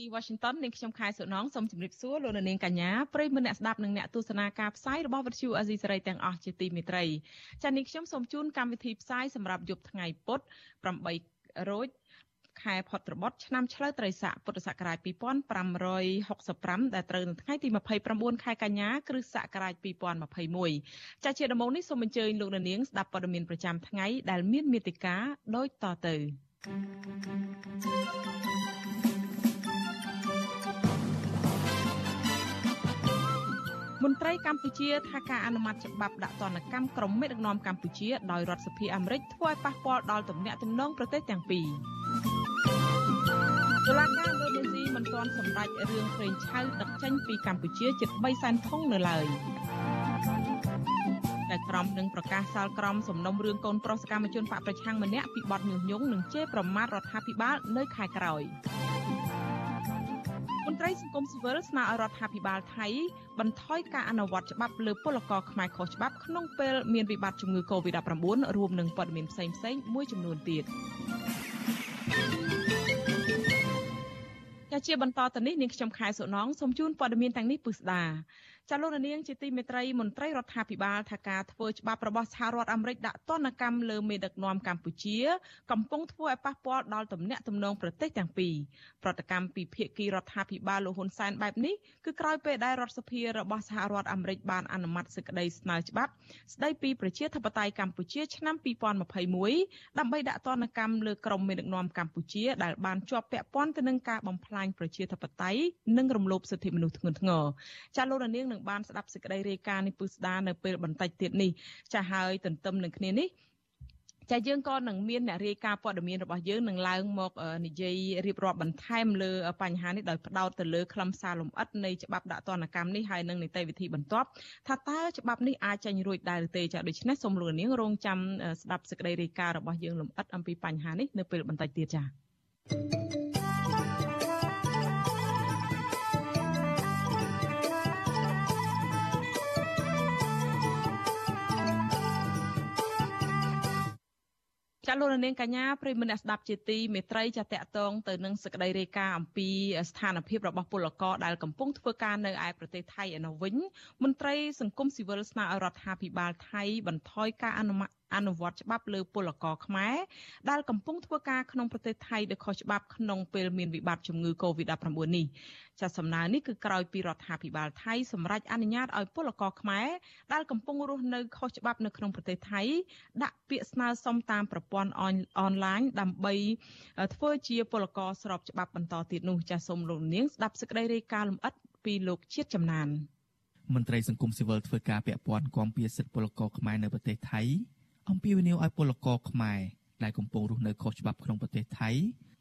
ទាល់ពីរដ្ឋធានី Washington នាងខ្ញុំខែសុណងសូមជម្រាបសួរលោកនាងកញ្ញាប្រិយមិត្តអ្នកស្ដាប់និងអ្នកទស្សនាការផ្សាយរបស់វិទ្យុអាស៊ីសេរីទាំងអស់ជាទីមេត្រីចា៎នាងខ្ញុំសូមជូនកម្មវិធីផ្សាយសម្រាប់យប់ថ្ងៃពុធ8រោចខែផុតត្របត់ឆ្នាំឆ្លូវត្រីស័កពុទ្ធសករាជ2565ដែលត្រូវនៅថ្ងៃទី29ខែកញ្ញាគ្រិស្តសករាជ2021ចាជាដំបូងនេះសូមអញ្ជើញលោកនាងស្ដាប់ព័ត៌មានប្រចាំថ្ងៃដែលមានមេតិការដូចតទៅ មន្ត្រីកម្ពុជាថាការអនុម័តច្បាប់ដាក់ទណ្ឌកម្មក្រុមមេដឹកនាំកម្ពុជាដោយរដ្ឋសភាអាមេរិកធ្វើឲ្យប៉ះពាល់ដល់ទំនាក់ទំនងប្រទេសទាំងពីរតុលាការឥណ្ឌូនេស៊ីមិនទាន់សម្រេចរឿងព្រេងឆៅដឹកចេញពីកម្ពុជាជិត3សែនធុងនៅឡើយតែក្រមនឹងប្រកាសសាលក្រមសំណុំរឿងកូនប្រុសសកម្មជនបកប្រឆាំងម្នាក់ពីបទញុះញង់និងជេរប្រមាថរដ្ឋាភិបាលនៅខែក្រោយ មន្ត្រីសង្គមស៊ីវិលស្នើឲ្យរដ្ឋាភិបាលថៃបន្ថយការអនុវត្តច្បាប់លើពលករខ្មែរខុសច្បាប់ក្នុងពេលមានវិបត្តិជំងឺ Covid-19 រួមនឹងព័ត៌មានផ្សេងៗមួយចំនួនទៀតជាបន្តទៅនេះនាងខ្ញុំខែសុណងសូមជូនព័ត៌មានទាំងនេះពិស្ដា ចាលោកនាងជាទីមេត្រីមន្ត្រីរដ្ឋាភិបាលថាការធ្វើច្បាប់របស់សហរដ្ឋអាមេរិកដាក់ទណ្ឌកម្មលើមេដឹកនាំកម្ពុជា កំពុងធ្វើឲ្យប៉ះពាល់ដល់ទំនាក់ទំនងប្រទេសទាំងពីរប្រតិកម្មពីភាគីរដ្ឋាភិបាលលោកហ៊ុនសែនបែបនេះគឺក្រោយពេលដែលរដ្ឋសភារបស់សហរដ្ឋអាមេរិកបានអនុម័តសេចក្តីស្នើច្បាប់ស្តីពីប្រជាធិបតេយ្យកម្ពុជាឆ្នាំ2021ដើម្បីដាក់ទណ្ឌកម្មលើក្រុមមេដឹកនាំកម្ពុជាដែលបានជាប់ពាក់ព័ន្ធទៅនឹងការបំផ្លាញប្រជាធិបតេយ្យនិងរំលោភសិទ្ធិមនុស្សធ្ងន់ធ្ងរចាលោកនាងនឹងបានស្ដាប់សេចក្តីរាយការណ៍នេះពឹស្ដានៅពេលបន្តិចទៀតនេះចាហើយទន្ទឹមនឹងគ្នានេះចាយើងក៏នឹងមានអ្នករាយការណ៍ព័ត៌មានរបស់យើងនឹងឡើងមកនិយាយរៀបរាប់បន្ថែមលើបញ្ហានេះដោយផ្ដោតទៅលើខ្លឹមសារលម្អិតនៃច្បាប់ដាក់ទណ្ឌកម្មនេះហើយនឹងនីតិវិធីបន្ទាប់ថាតើច្បាប់នេះអាចចេញរួចដែរឬទេចាដូច្នេះសូមលោកនាងរងចាំស្ដាប់សេចក្តីរាយការណ៍របស់យើងលម្អិតអំពីបញ្ហានេះនៅពេលបន្តិចទៀតចា ចាលោកនាងកញ្ញាប្រិមនៈស្ដាប់ជាទីមេត្រីចាតកតងទៅនឹងសក្តីរាយការណ៍អំពីស្ថានភាពរបស់ពលករដែលកំពុងធ្វើការនៅឯប្រទេសថៃឯនោះវិញមន្ត្រីសង្គមស៊ីវិលស្នើឲ្យរដ្ឋាភិបាលថៃបន្ថយការអនុម័ត អនុវត្តច្បាប់លើពលករខ្មែរដែលកំពុងធ្វើការក្នុងប្រទេសថៃដោយខុសច្បាប់ក្នុងពេលមានវិបត្តិជំងឺ Covid-19 នេះចាសំណើនេះគឺក្រោយពីរដ្ឋាភិបាលថៃសម្រេចអនុញ្ញាតឲ្យពលករខ្មែរដែលកំពុងរស់នៅខុសច្បាប់នៅក្នុងប្រទេសថៃដាក់ពាក្យស្នើសុំតាមប្រព័ន្ធអនឡាញដើម្បីធ្វើជាពលករស្របច្បាប់បន្តទៀតនោះចាសូមលោកនាងស្ដាប់សេចក្តីរាយការណ៍លម្អិតពីលោកជាតិចំណានមន្ត្រីសង្គមស៊ីវិលធ្វើការពាក់ព័ន្ធគាំពៀសិទ្ធិពលករខ្មែរនៅប្រទេសថៃ អំពាវនាវឲ្យពលករខ្មែរដែលកំពុងរស់នៅខុសច្បាប់ក្នុងប្រទេសថៃ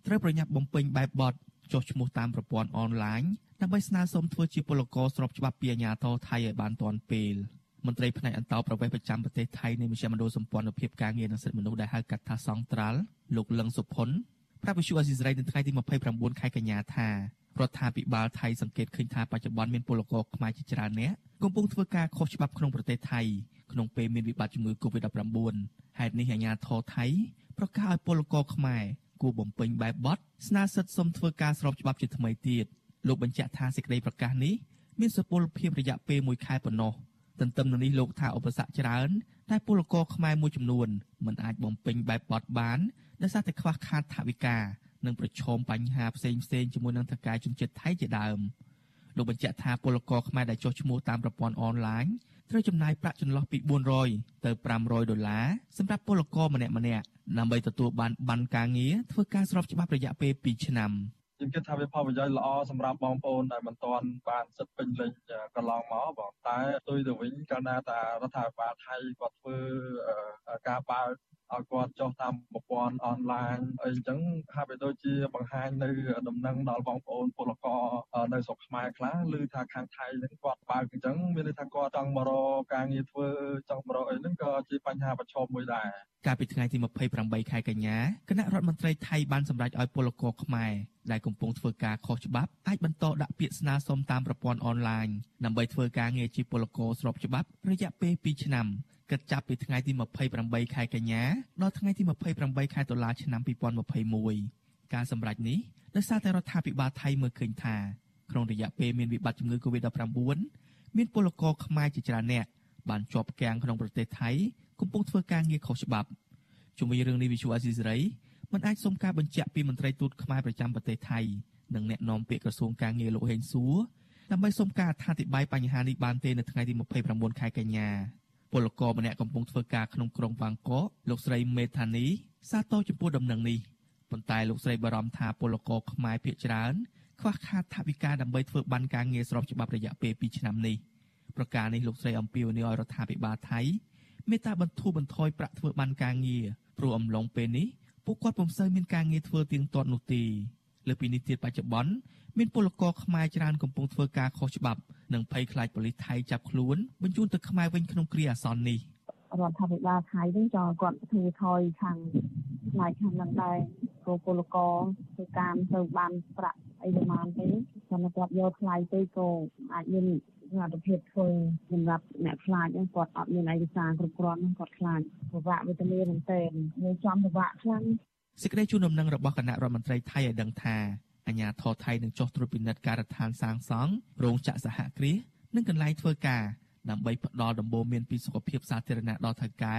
ត្រូវប្រញាប់បំពេញបែបបទចុះឈ្មោះតាមប្រព័ន្ធអនឡាញដើម្បីស្នើសុំធ្វើជាពលករស្របច្បាប់ពីអាជ្ញាធរថៃឲ្យបានទាន់ពេលមន្ត្រីផ្នែកអន្តរប្រវេសន៍ប្រចាំប្រទេសថៃនៃមជ្ឈមណ្ឌលសម្ព័ន្ធភាពការងារនិងសិទ្ធិមនុស្សដែលហៅកាត់ថាសង្ត្រាល់លោកលឹងសុផុនប្រាប់វិទ្យុអស៊ីសេរីនៅថ្ងៃទី29ខែកញ្ញាថារដ្ឋាភិបាលថៃសង្កេតឃើញថាបច្ចុប្បន្នមានពលករខ្មែរជាច្រើនអ្នកកំពុងធ្វើការខុសច្បាប់ក្នុងប្រទេសថៃ ក្នុងពេលមានវិបត្តិជំងឺ Covid-19 ហេតុនេះអាជ្ញាធរថៃប្រកាសឲ្យពលករខ្មែរគួរបំពេញបែបបទស្នើសិទ្ធិសុំធ្វើការស្របច្បាប់ជាថ្មីទៀតលោកបញ្ជាក់ថាសេចក្តីប្រកាសនេះមានសុពលភាពរយៈពេល1ខែប៉ុណ្ណោះទន្ទឹមនឹងនេះលោកថាឧបសគ្គច្រើនតែពលករខ្មែរមួយចំនួនមិនអាចបំពេញបែបបទបានដោយសារតែខ្វះខាតថវិកានិងប្រឈមបញ្ហាផ្សេងៗជាមួយនឹងថៅកែជំនឿថៃជាដើមលោកបញ្ជាក់ថាពលករខ្មែរដែលចុះឈ្មោះតាមប្រព័ន្ធអនឡាញ ត្រូវចំណាយប្រាក់ចន្លោះពី400ទៅ500ដុល្លារសម្រាប់ពលករម្នាក់ម្នាក់ដើម្បីទទួលបានប័ណ្ណការងារធ្វើការស្របច្បាប់រយៈពេល2ឆ្នាំខ្ញុំគិតថាវាផលប្រយោជន៍ល្អសម្រាប់បងប្អូនដែលមិនទាន់បានសិទ្ធិពេញលេញកន្លងមកបងតែទុយទៅវិញកាលណាតារដ្ឋាភិបាលថៃគាត់ធ្វើការបើក ឲ្យគាត់ចុះតាមប្រព័ន្ធអនឡាញអីចឹងហាក់បីដូចជាបង្ហាញនៅដំណឹងដល់បងប្អូនពលករនៅស្រុកខ្មែរខ្លះឬថាខាងថៃហ្នឹងគាត់បើកអញ្ចឹងមានន័យថាគាត់ចង់មករកការងារធ្វើចង់មករកអីហ្នឹងក៏ជាបញ្ហាប្រឈមមួយដែរកាលពីថ្ងៃទី28ខែកញ្ញាគណៈរដ្ឋមន្ត្រីថៃបានសម្រេចឲ្យពលករខ្មែរដែលកំពុងធ្វើការខុសច្បាប់អាចបន្តដាក់ពាក្យស្នើសុំតាមប្រព័ន្ធអនឡាញដើម្បីធ្វើការងារជាពលករស្របច្បាប់រយៈពេល2ឆ្នាំ គិតចាប់ពីថ្ងៃទី28ខែកញ្ញាដល់ថ្ងៃទី28ខែតុលាឆ្នាំ2021ការសម្រេចនេះដោយសារតែរដ្ឋាភិបាលថៃមើលឃើញថាក្នុងរយៈពេលមានវិបត្តិជំងឺ Covid-19 មានពលករខ្មែរជាច្រើនអ្នកបានជាប់គាំងក្នុងប្រទេសថៃកំពុងធ្វើការងារខុសច្បាប់ជុំវិញរឿងនេះវិសុអាស៊ីសេរីមិនអាចសុំការបញ្ជាក់ពីមន្ត្រីទូតខ្មែរប្រចាំប្រទេសថៃនិងអ្នកនាំពាក្យក្រសួងការងារលោកហេងសួរដើម្បីសុំការអធិប្បាយបញ្ហានេះបានទេនៅថ្ងៃទី29ខែកញ្ញា ពលកកម្នាក់កំពុងធ្វើការក្នុងក្រុងវ៉ាងកកលោកស្រីមេថានីសាទរចំពោះដំណឹងនេះប៉ុន្តែលោកស្រីបារម្ភថាពលករខ្មែរភាគច្រើនខ្វះខាតថវិកាដើម្បីធ្វើបានការងារស្របច្បាប់រយៈពេល2ឆ្នាំនេះប្រការនេះលោកស្រីអំពាវនាវឲ្យរដ្ឋាភិបាលថៃមេត្តាបន្ធូរបន្ថយប្រាក់ធ្វើបានការងារព្រោះអំឡុងពេលនេះពួកគាត់ពុំសូវមានការងារធ្វើទៀងទាត់នោះទេ លើពីនេះទៀតបច្ចុប្បន្នមានពលករខ្មែរច្រើនកំពុងធ្វើការខុសច្បាប់និងភ័យខ្លាចប៉ូលីសថៃចាប់ខ្លួនបញ្ជូនទៅខ្មែរវិញក្នុងគ្រាអាសន្ននេះរដ្ឋាភិបាលថៃវិញចង់គាត់ធ្វើថយខាងផ្នែកខាងនឹងដែរព្រោះពលករធ្វើការទៅបានប្រាក់អីប្រហែលទេគាត់គាត់យកថ្លៃទៅក៏អាចមានសមត្ថភាពធ្វើសម្រាប់អ្នកខ្លាចហ្នឹងគាត់អត់មានឯកសារគ្រប់គ្រាន់គាត់ខ្លាចពិបាកវេទនាមែនទែនមួយចំពិបាកខ្លាំង សេចក្តីជូនដំណឹងរបស់គណៈរដ្ឋមន្ត្រីថៃឲ្យដឹងថាអាញាធរថៃនឹងចុះត្រួតពិនិត្យការដ្ឋានសាងសង់រោងចក្រសហគ្រាសនិងកន្លែងធ្វើការដើម្បីផ្ដល់ដំបូន្មានពីសុខភាពសាធារណៈដល់ថៅកែ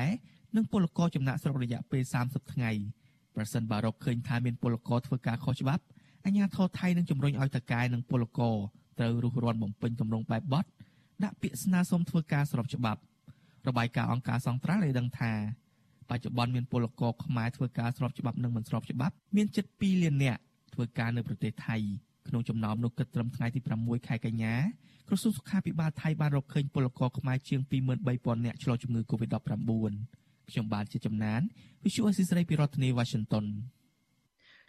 និងពលករចំណាក់ស្រុករយៈពេល30ថ្ងៃប្រសិនបើរកឃើញថាមានពលករធ្វើការខុសច្បាប់អាញាធរថៃនឹងជំរុញឲ្យថៅកែនិងពលករត្រូវរុះរាន់បំពេញទម្រង់បែបបទដាក់ពាក្យស្នើសុំធ្វើការស្របច្បាប់របាយការណ៍អង្គការសង្ត្រាល់បានដឹងថា បច្ចុប្បន្នមានពលករខ្មែរធ្វើការស្របច្បាប់និងមិនស្របច្បាប់មានជិត2លាននាក់ធ្វើការនៅប្រទេសថៃក្នុងចំណោមនោះគិតត្រឹមថ្ងៃទី6ខែកញ្ញាក្រសួងសុខាភិបាលថៃបានរកឃើញពលករខ្មែរជាង23000នាក់ឆ្លងជំងឺ Covid-19 ខ្ញុំបានជាចំណាន Visual Assisray ពីរដ្ឋធានី Washington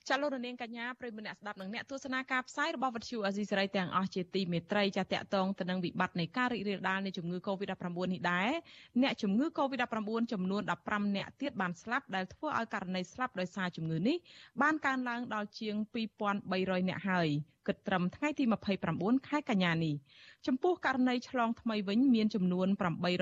ចាលោករនាងកញ្ញាប្រិយមិត្តអ្នកស្ដាប់និងអ្នកទស្សនាការផ្សាយរបស់វិទ្យុអាស៊ីសេរីទាំងអស់ជាទីមេត្រីចាតកតងទៅនឹងវិបត្តិនៃការរីករាលដាលនៃជំងឺ Covid-19 នេះដែរអ្នកជំងឺ Covid-19 ចំនួន15អ្នកទៀតបានស្លាប់ដែលធ្វើឲ្យករណីស្លាប់ដោយសារជំងឺនេះបានកើនឡើងដល់ជាង2300អ្នកហើយគិតត្រឹមថ្ងៃទី29ខែកញ្ញានេះចំពោះករណីឆ្លងថ្មីវិញមានចំនួន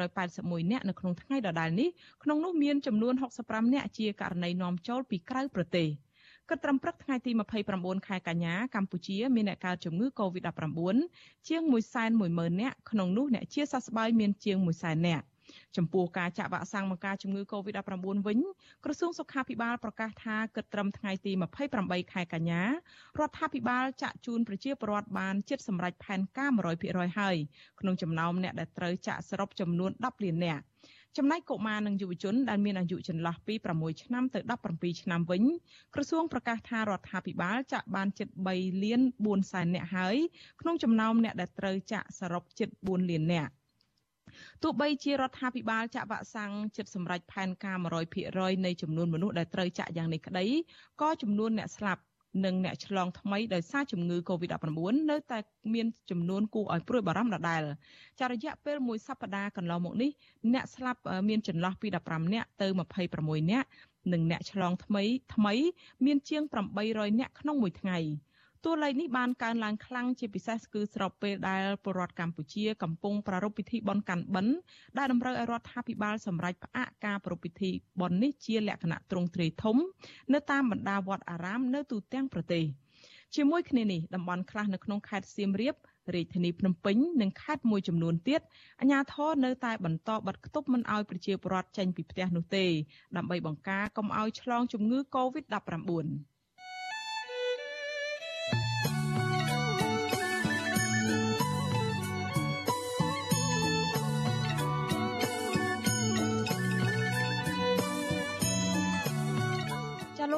881អ្នកនៅក្នុងថ្ងៃដដែលនេះក្នុងនោះមានចំនួន65អ្នកជាករណីនាំចូលពីក្រៅប្រទេស។ គិតត្រឹមព្រឹកថ្ងៃទី29ខែកញ្ញាកម្ពុជាមានអ្នកកើតជំងឺ Covid-19 ជាង110,000នាក់ក្នុងនោះអ្នកជាសះស្បើយមានជាង100,000នាក់ចំពោះការចាក់វ៉ាក់សាំងបង្ការជំងឺ Covid-19 វិញក្រសួងសុខាភិបាលប្រកាសថាគិតត្រឹមថ្ងៃទី28ខែកញ្ញារដ្ឋាភិបាលចាក់ជូនប្រជាពលរដ្ឋបានជិតសម្រេចផែនការ100%ហើយក្នុងចំណោមអ្នកដែលត្រូវចាក់សរុបចំនួន10លាននាក់ ចំណែកកុមារនិងយុវជនដែលមានអាយុចន្លោះពី6ឆ្នាំទៅ17ឆ្នាំវិញក្រសួងប្រកាសថារដ្ឋាភិបាលចាក់បានជិត3លាន4សែននាក់ហើយក្នុងចំណោមអ្នកដែលត្រូវចាក់សរុបជិត4លាននាក់ទោះបីជារដ្ឋាភិបាលចាក់វ៉ាក់សាំងចិត្តសម្រាប់ផែនការ100%នៃចំនួនមនុស្សដែលត្រូវចាក់យ៉ាងនេះក្តីក៏ចំនួនអ្នកស្លាប់ និងអ្នកឆ្លងថ្មីដោយសារជំងឺ Covid-19 នៅតែមានចំនួនគួរឲ្យព្រួយបារម្ភដដែលចារយៈពេលមួយសប្តាហ៍កន្លងមកនេះអ្នកស្លាប់មានចន្លោះពី15នាក់ទៅ26នាក់និងអ្នកឆ្លងថ្មីថ្មីមានជាង800នាក់ក្នុងមួយថ្ងៃ តួលេខនេះបានកើនឡើងខ្លាំងជាពិសេសគឺស្របពេលដែលពលរដ្ឋកម្ពុជាកំពុងប្រារព្ធពិធីបុណ្យកាន់បិណ្ឌដែលតម្រូវឲ្យរដ្ឋាភិបាលសម្រេចផ្អាកការប្រារព្ធពិធីបុណ្យនេះជាលក្ខណៈទ្រង់ទ្រាយធំ នៅតាមបណ្ដាវត្តអារាមនៅទូទាំងប្រទេសជាមួយគ្នានេះតំបន់ខ្លះនៅក្នុងខេត្តសៀមរាបរាជធានីភ្នំពេញនិងខេត្តមួយចំនួនទៀតអាជ្ញាធរនៅតែបន្តបិទគប់មិនឲ្យប្រជាពលរដ្ឋចេញពីផ្ទះនោះទេដើម្បីបង្ការកុំឲ្យឆ្លងជំងឺ Covid-19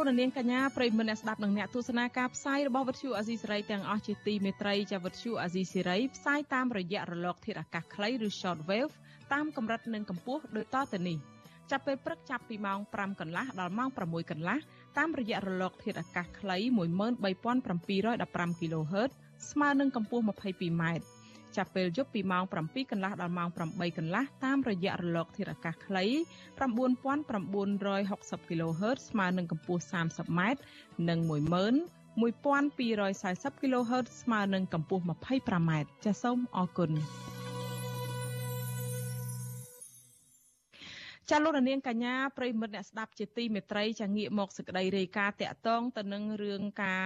លោកនាងកញ្ញាប្រិមមអ្នកស្ដាប់និងអ្នកទស្សនាការផ្សាយរបស់វិទ្យុអាស៊ីសេរីទាំងអស់ជាទីមេត្រីចាវិទ្យុអាស៊ីសេរីផ្សាយតាមរយៈរលក ធាតុអាកាសខ្លីឬ short wave តាមកម្រិតនិងកម្ពស់ដូចតទៅនេះចាប់ពេលព្រឹកចាប់ពីម៉ោង5កន្លះដល់ម៉ោង6កន្លះតាមរយៈរលក ធាតុអាកាសខ្លី13715 kHz ស្មើនឹងកម្ពស់ 22m ចាប់ពេលយប់ពីម៉ោង7កន្លះដល់ម៉ោង8កន្លះតាមរយៈរលកធាតុអាកាសខ្លី9960 kHz ស្មើនឹងកម្ពស់ 30m និង11240 kHz ស្មើនឹងកម្ពស់ 25m ចាសសូមអរគុណ ចាលោកនាងកញ្ញាប្រិមិត្តអ្នកស្ដាប់ជាទីមេត្រីចាងាកមកសេចក្តីរាយការណ៍តាក់ទងទៅនឹងរឿងការ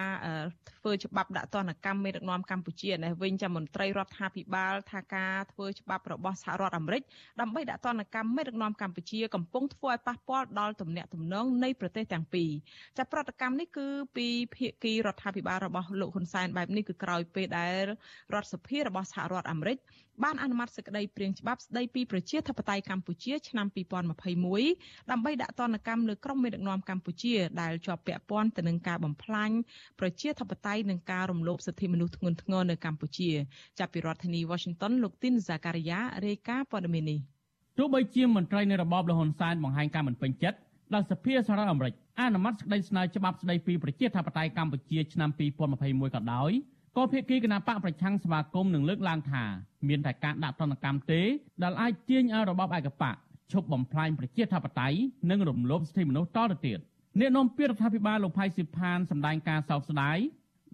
ធ្វើច្បាប់ដាក់ទណ្ឌកម្មមេដឹកនាំកម្ពុជានេះវិញចាមន្ត្រីរដ្ឋាភិបាលថាការធ្វើច្បាប់របស់សហរដ្ឋអាមេរិកដើម្បីដាក់ទណ្ឌកម្មមេដឹកនាំកម្ពុជាកំពុងធ្វើឲ្យប៉ះពាល់ដល់ទំនាក់ទំនងនៃប្រទេសទាំងពីរចាប្រតិកម្មនេះគឺពីភាគីរដ្ឋាភិបាលរបស់លោកហ៊ុនសែនបែបនេះគឺក្រោយពេលដែលរដ្ឋសភារបស់សហរដ្ឋអាមេរិកបានអនុម័តសេចក្តីព្រាងច្បាប់ស្តីពីប្រជាធិបតេយ្យកម្ពុជាឆ្នាំ2021ដើម្បីដាក់ទណ្ឌកម្មលើក្រុមមេដឹកនាំកម្ពុជាដែលជាប់ពាក់ព័ន្ធទៅនឹងការបំផ្លាញប្រជាធិបតេយ្យនិងការរំលោភសិទ្ធិមនុស្សធ្ងន់ធ្ងរនៅកម្ពុជា ចាប់ពីរដ្ឋធានី Washington លោកទីនហ្សាការីយ៉ារាយការណ៍ព័ត៌មាននេះទោះបីជាមន្ត្រីនៃរបបលហ៊ុនសែនបង្ហាញការមិនពេញចិត្តដល់សភាសហរដ្ឋអាមេរិកអនុម័តសេចក្តីស្នើច្បាប់ស្តីពីប្រជាធិបតេយ្យកម្ពុជាឆ្នាំ2021ក៏ដោយ ក៏ភាគីគណៈបកប្រឆាំងសមាគមនឹងលើកឡើងថាមានតែការដាក់ទណ្ឌកម្មទេដែលអាចទាញឲ្យរបបឯកបកឈប់បំផ្លាញប្រជាធិបតេយ្យនិងរំលោភសិទ្ធិមនុស្សតទៅទៀតអ្នកនាំពាក្យរដ្ឋាភិបាលលោកផៃស៊ីផានសម្ដែងការសោកស្ដាយ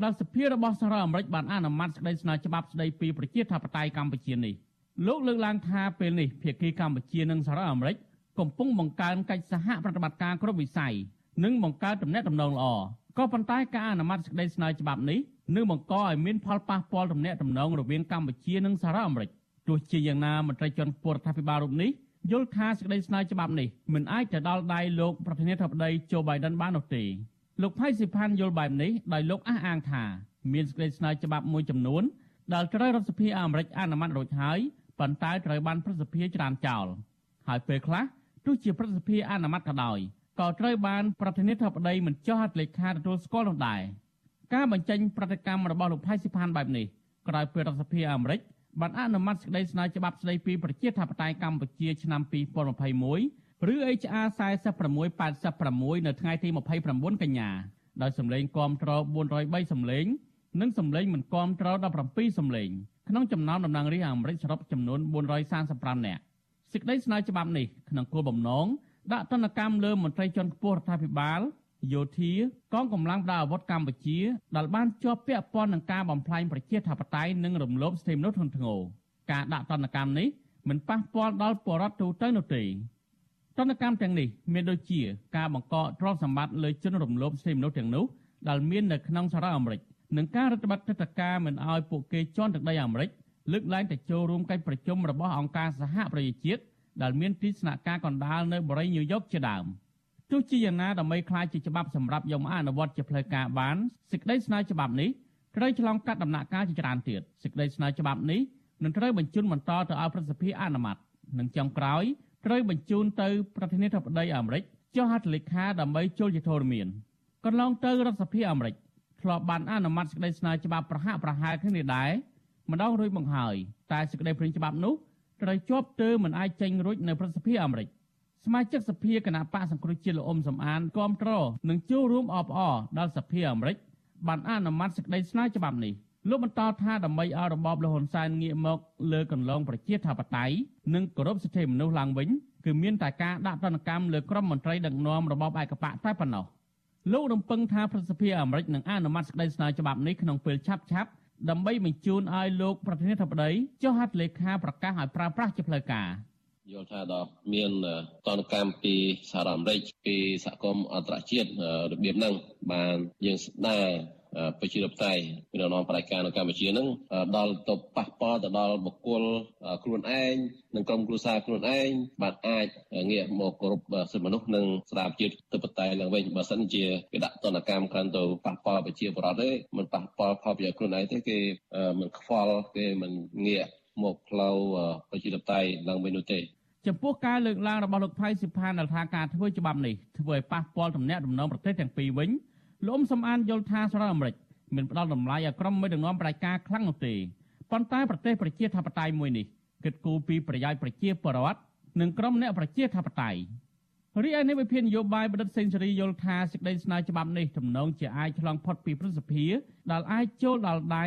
ដល់សភារបស់សហរដ្ឋអាមេរិកបានអនុម័តសេចក្តីស្នើច្បាប់ស្តីពីប្រជាធិបតេយ្យកម្ពុជានេះលោកលើកឡើងថាពេលនេះភាគីកម្ពុជានិងសហរដ្ឋអាមេរិកកំពុងបង្កើនកិច្ចសហប្រតិបត្តិការគ្រប់វិស័យនិងបង្កើតទំនាក់ទំនងល្អក៏ប៉ុន្តែការអនុម័តសេចក្តីស្នើច្បាប់នេះ នឹងបង្កឲ្យមានផលប៉ះពាល់ទំនាក់ទំនងរវាងកម្ពុជានិងសហរដ្ឋអាមេរិកទោះជាយ៉ាងណាមន្ត្រីជាន់ខ្ពស់រដ្ឋាភិបាលរូបនេះយល់ថាសេចក្តីស្នើច្បាប់នេះមិនអាចទៅដល់ដៃលោកប្រធានាធិបតីโจ Biden បាននោះទេលោកផៃស៊ីផានយល់បែបនេះដោយលោកអះអាងថាមានសេចក្តីស្នើច្បាប់មួយចំនួនដែលត្រូវរដ្ឋសភាអាមេរិកអនុម័តរួចហើយប៉ុន្តែត្រូវបានប្រសិទ្ធភាពច្រានចោលហើយពេលខ្លះទោះជាប្រសិទ្ធភាពអនុម័តក៏ដោយក៏ត្រូវបានប្រធានាធិបតីមិនចុះហត្ថលេខាទទួលស្គាល់នោះដែរ ការបញ្ចេញប្រតិកម្មរបស់លោកផៃស៊ីផានបែបនេះក្រោយពេលរដ្ឋសភាអាមេរិកបានអនុម័តសេចក្តីស្នើច្បាប់ស្តីពីប្រជាធិបតេយ្យកម្ពុជាឆ្នាំ2021ឬ HR 4686នៅថ្ងៃទី29កញ្ញាដោយសម្លេងគាំទ្រ403សម្លេង និងសម្លេងមិនគាំទ្រ17សម្លេងក្នុងចំណោមតំណាងរាស្ត្រអាមេរិកសរុបចំនួន435នាក់សេចក្តីស្នើច្បាប់នេះក្នុងគោលបំណងដាក់ទណ្ឌកម្មលើមន្ត្រីជាន់ខ្ពស់រដ្ឋាភិបាល យោធាកងកម្លាំងប្រដាប់អាវុធកម្ពុជាដែលបានជាប់ពាក់ព័ន្ធនឹងការបំផ្លាញប្រជាធិបតេយ្យនិងរំលោភសិទ្ធិមនុស្សធ្ងន់ធ្ងរការដាក់ទណ្ឌកម្មនេះមិនប៉ះពាល់ដល់ប្រជាពលរដ្ឋទូទៅនោះទេទណ្ឌកម្មទាំងនេះមានដូចជាការបង្កកទ្រព្យសម្បត្តិលើជនរំលោភសិទ្ធិមនុស្សទាំងនោះដែលមាននៅក្នុងសហរដ្ឋអាមេរិកនិងការរដ្ឋបတ်ទឹកតការមិនអោយពួកគេជន់ទឹកដីអាមេរិកលើកឡើងទៅចូលរួមកិច្ចប្រជុំរបស់អង្គការសហប្រជាជាតិដែលមានទីស្នាក់ការកណ្ដាលនៅបរិយាញូវយ៉កជាដើម។ ទោះជាយ៉ាងណាដើម្បីខ្លាយជាច្បាប់សម្រាប់យកមកអនុវត្តជាផ្លូវការបានសេចក្តីស្នើច្បាប់នេះត្រូវឆ្លងកាត់ដំណាក់កាលជាច្រើនទៀតសេចក្តីស្នើច្បាប់នេះនឹងត្រូវបញ្ជូនបន្តទៅឲ្យប្រសិទ្ធិអនុម័តនិងចុងក្រោយត្រូវបញ្ជូនទៅប្រធានាធិបតីអាមេរិកចុះហត្ថលេខាដើម្បីចូលជាធរមានកន្លងទៅរដ្ឋសភាអាមេរិកធ្លាប់បានអនុម័តសេចក្តីស្នើច្បាប់ប្រហាក់ប្រហែលគ្នានេះដែរម្ដងរួចមកហើយតែសេចក្តីព្រាងច្បាប់នោះត្រូវជាប់ទើមិនអាចចេញរួចនៅប្រសិទ្ធិអាមេរិក សមាជិកសភាគណៈបកសង្គ្រោះជាតិលោកអ៊ុំសំអានគាំទ្រនិងចូលរួមអបអរដល់សភាអាមេរិកបានអនុម័តសេចក្តីស្នើច្បាប់នេះលោកបន្តថាដើម្បីឲ្យរបបលហ៊ុនសែនងាកមកលើកន្លងប្រជាធិបតេយ្យនិងគោរពសិទ្ធិមនុស្សឡើងវិញគឺមានតែការដាក់ទណ្ឌកម្មលើក្រុមមន្ត្រីដឹកនាំរបបឯកបកតែប៉ុណ្ណោះលោករំពឹងថាប្រសិទ្ធិអាមេរិកនឹងអនុម័តសេចក្តីស្នើច្បាប់នេះក្នុងពេលឆាប់ឆាប់ដើម្បីបញ្ជូនឲ្យលោកប្រធានាធិបតីចុះហត្ថលេខាប្រកាសឲ្យប្រើប្រាស់ជាផ្លូវការ។ យល់ថាដល់មានតនកម្មពីសហរដ្ឋអាមេរិកពីសហគមន៍អន្តរជាតិរបៀបហ្នឹងបានយើងស្ដារប្រជាធិបតេយ្យពីនរណបដិការនៅកម្ពុជាហ្នឹងដល់ទៅប៉ះពាល់ទៅដល់បុគ្គលខ្លួនឯងនិងក្រុមគ្រួសារខ្លួនឯងបាទអាចងាកមកគោរពសិទ្ធិមនុស្សនិងស្ដារប្រជាធិបតេយ្យឡើងវិញបើសិនជាគេដាក់ទណ្ឌកម្មកាន់ទៅប៉ះពាល់ប្រជាពលរដ្ឋទេមិនប៉ះពាល់ផលប្រយោជន៍ខ្លួនឯងទេគេមិនខ្វល់គេមិនងាក មកផ្លូវប្រជាធិបតេយ្យឡើងវិញនោះទេចំពោះការលើកឡើងរបស់លោកផៃសិផានដែលថាការធ្វើច្បាប់នេះធ្វើឲ្យប៉ះពាល់ទំនាក់ទំនងប្រទេសទាំងពីរវិញលោកអ៊ុំសំអានយល់ថាសហរដ្ឋអាមេរិកមានផ្ដល់តម្លៃឲ្យក្រុមមេដឹកនាំប្រជាការខ្លាំងនោះទេប៉ុន្តែប្រទេសប្រជាធិបតេយ្យមួយនេះគិតគូរពីប្រយោជន៍ប្រជាពលរដ្ឋនិងក្រុមអ្នកប្រជាធិបតេយ្យរីឯនៃវិភាននយោបាយបណ្ឌិតសេនស៊ូរីយល់ថាសេចក្តីស្នើច្បាប់នេះទំនងជាអាចឆ្លងផុតពីព្រឹទ្ធសភាដែលអាចចូលដល់ដៃ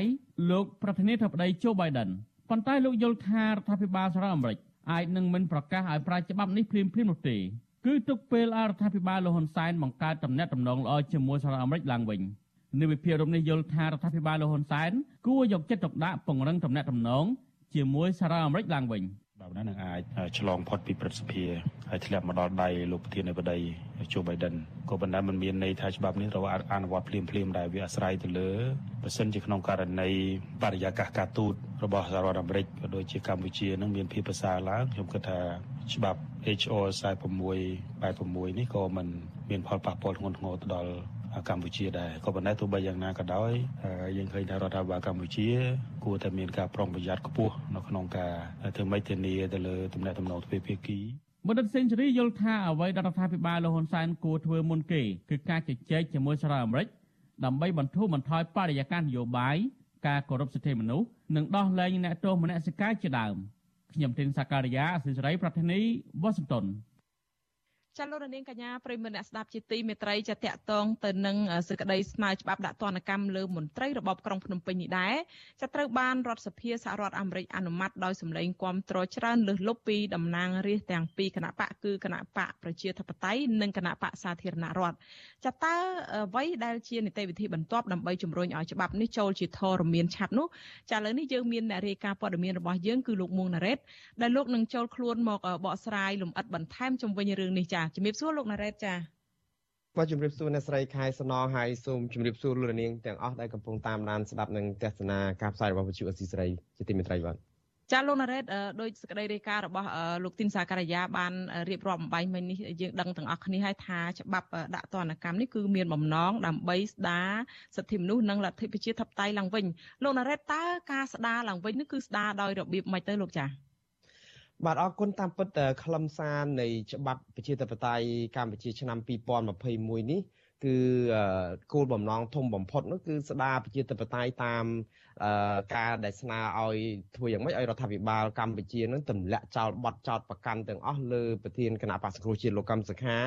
លោកប្រធានាធិបតីโจ Biden ប៉ុន្តែលោកយល់ថារដ្ឋាភិបាលសហរដ្ឋអាមេរិកអាចនឹងមិនប្រកាសឲ្យប្រើច្បាប់នេះភ្លាមៗនោះទេគឺទុកពេលឲ្យរដ្ឋាភិបាលលោកហ៊ុនសែនបង្កើតតំណែងតំណងល្អជាមួយសហរដ្ឋអាមេរិកឡើងវិញនៅវិភាគរំនេះយល់ថារដ្ឋាភិបាលលោកហ៊ុនសែនគួរយកចិត្តទុកដាក់ពង្រឹងតំណែងតំណងជាមួយសហរដ្ឋអាមេរិកឡើងវិញ។ បែបហ្នឹងនឹងអាចឆ្លងផុតពីព្រឹទ្ធសភាហើយធ្លាក់មកដល់ដៃលោកប្រធានាធិបតីជូបៃដិនក៏ប៉ុន្តែมันមានន័យថាច្បាប់នេះត្រូវអនុវត្តភ្លាមភ្លាមដែរវាអាស្រ័យទៅលើបើសិនជាក្នុងករណីបរិយាកាសការទូតរបស់សហរដ្ឋអាមេរិកក៏ដូចជាកម្ពុជានឹងមានភាពប្រសើរឡើងខ្ញុំគិតថាច្បាប់ HR 46 86នេះក៏មិនមានផលប៉ះពាល់ធ្ងន់ធ្ងរទៅដល់ កម្ពុជាដែរក៏ប៉ុន្តែទោះបីយ៉ាងណាក៏ដោយយើងឃើញថារដ្ឋាភិបាលកម្ពុជា គួរតែមានការប្រុងប្រយ័ត្នខ្ពស់នៅក្នុងការធ្វើម៉េចធានាទៅលើទំនាក់ទំនងទ្វេភាគីបណ្ឌិតសេនស៊ូរីយល់ថាអ្វីដែលរដ្ឋាភិបាលលហ៊ុនសែនគួរធ្វើមុនគេគឺការជជែកជាមួយសហរដ្ឋអាមេរិកដើម្បីបន្ធូរបន្ថយបរិយាកាសនយោបាយការគោរពសិទ្ធិមនុស្សនិងដោះលែងអ្នកទោសមនសិការជាដើមខ្ញុំទីនសាការីយ៉ាអសិរ័យប្រធានីវ៉ាស៊ីនតោន ចាលោកនាងកញ្ញាប្រិមមអ្នកស្ដាប់ជាទីមេត្រីចាតកតងទៅនឹងសេចក្តីស្នើច្បាប់ដាក់ទណ្ឌកម្មលើមន្ត្រីរបបក្រុងភ្នំពេញនេះដែរចាត្រូវបានរដ្ឋសភាសហរដ្ឋអាមេរិកអនុម័តដោយសម្លេងគាំទ្រច្រើនលើសលប់ពីតំណាងរាស្ត្រទាំងពីរគណៈបកគឺគណៈបកប្រជាធិបតេយ្យនិងគណៈបកសាធារណរដ្ឋ ចាតើអ្វីដែលជានីតិវិធីបន្ទាប់ដើម្បីជំរុញឲ្យច្បាប់នេះចូលជាធរមានឆាប់នោះចាឥឡូវនេះយើងមានអ្នករាយការណ៍ព័ត៌មានរបស់យើងគឺលោកមួងណារ៉េតដែលលោកនឹងចូលខ្លួនមកបកស្រាយលម្អិតបន្ថែមជុំវិញរឿងនេះចាជំរាបសួរលោកណារ៉េតចាបាទជំរាបសួរអ្នកស្រីខែសំណងហើយសូមជំរាបសួរលោកនាងទាំងអស់ដែលកំពុងតាមដានស្ដាប់និងទស្សនាការផ្សាយរបស់វិទ្យុអស៊ីសេរីជាទីមេត្រីបាទ ចាលោកណារ៉េតដោយសេចក្តីរាយការណ៍របស់លោកទីនសាការីយ៉ាបានរៀបរាប់បំបីមិញនេះយើងដឹងទាំងអស់គ្នាហើយថាច្បាប់ដាក់ទណ្ឌកម្មនេះគឺមានបំណងដើម្បីស្ដារសិទ្ធិមនុស្សនិងលទ្ធិប្រជាធិបតេយ្យឡើងវិញលោកណារ៉េតតើការស្ដារឡើងវិញនេះគឺស្ដារដោយរបៀបម៉េចទៅលោកចាបាទអរគុណតាមពិតខ្លឹមសារនៃច្បាប់ប្រជាធិបតេយ្យកម្ពុជាឆ្នាំ2021នេះគឺគោលបំណងធំបំផុតនោះគឺស្ដារប្រជាធិបតេយ្យតាម ការដែលស្នើឲ្យធ្វើយ៉ាងម៉េចឲ្យរដ្ឋាភិបាលកម្ពុជានឹងទម្លាក់ចោលបទចោតប្រកាន់ទាំងអស់លើប្រធានគណៈបក្សសង្គ្រោះជាតិលោកកម្មសខា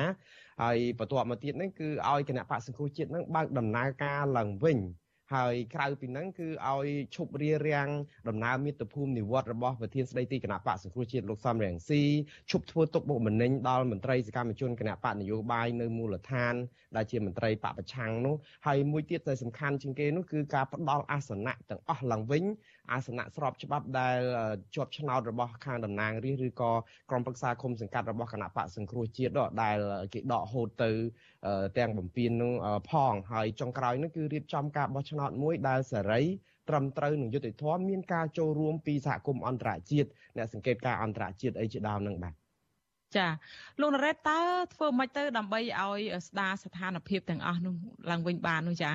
ហើយបន្ទាប់មកទៀតហ្នឹងគឺឲ្យគណៈបក្សសង្គ្រោះជាតិនឹងបើកដំណើរការឡើងវិញ ហើយក្រៅពីហ្នឹងគឺឲ្យឈប់រៀបរៀងដំណើរមាតុភូមិនិវត្តរបស់ប្រធានស្ដីទីគណៈបកសង្គ្រោះជាតិលោកសំរងស៊ីឈប់ធ្វើទុកបុកម្នេញដល់មន្ត្រីសកម្មជនគណៈបកនយោបាយនៅមូលដ្ឋាន ដែលជាមន្ត្រីបកប្រឆាំងនោះហើយមួយទៀតដែលសំខាន់ជាងគេនោះគឺការផ្ដល់អាសនៈទាំងអស់ឡើងវិញ អាសនៈស្របច្បាប់ដែលជាប់ឆ្នោតរបស់ខាងតំណាងរាស្ត្រឬក៏ក្រុមប្រឹក្សាគុំសង្កាត់របស់គណៈបកសង្គ្រោះជាតិដែលគេដកហូតទៅទាំងបំពេញនឹងផងហើយចុងក្រោយនោះគឺរៀបចំការបោះឆ្នោតមួយដែលសេរីត្រឹមត្រូវនឹងយុត្តិធម៌មានការចូលរួមពីសហគមន៍អន្តរជាតិអ្នកសង្កេតការអន្តរជាតិអីជាដើមនឹងបាទចាលោកណារ៉េតតើធ្វើម៉េចទៅដើម្បីឲ្យស្ដារស្ថានភាពទាំងអស់នោះឡើងវិញបាននោះចា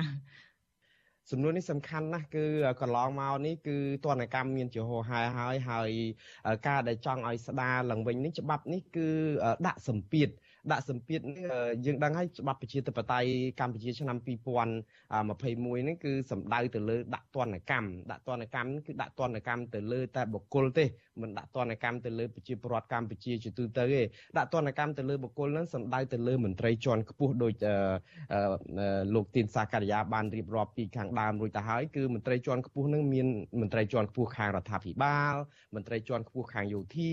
សំណួរនេះសំខាន់ណាស់គឺកន្លងមកនេះគឺទនកម្មមានជាហោហែហើយហើយការដែលចង់ឲ្យស្ដារឡើងវិញនេះច្បាប់នេះគឺដាក់សម្ពាធដាក់សម្ពាធនេះយើងដឹងហើយច្បាប់ប្រជាធិបតេយ្យកម្ពុជាឆ្នាំ2021នេះគឺសំដៅទៅលើដាក់ទណ្ឌកម្មដាក់ទណ្ឌកម្មគឺដាក់ទណ្ឌកម្មទៅលើតែបុគ្គលទេ មិនដាក់ទណ្ឌកម្មទៅលើប្រជាពលរដ្ឋកម្ពុជាជាទូទៅទេដាក់ទណ្ឌកម្មទៅលើបុគ្គលនឹងសំដៅទៅលើមន្ត្រីជាន់ខ្ពស់ដោយលោកទីនសាការីយ៉ាបានរៀបរាប់ពីខាងដើមរួចទៅហើយគឺមន្ត្រីជាន់ខ្ពស់នឹងមានមន្ត្រីជាន់ខ្ពស់ខាងរដ្ឋាភិបាលមន្ត្រីជាន់ខ្ពស់ខាងយោធា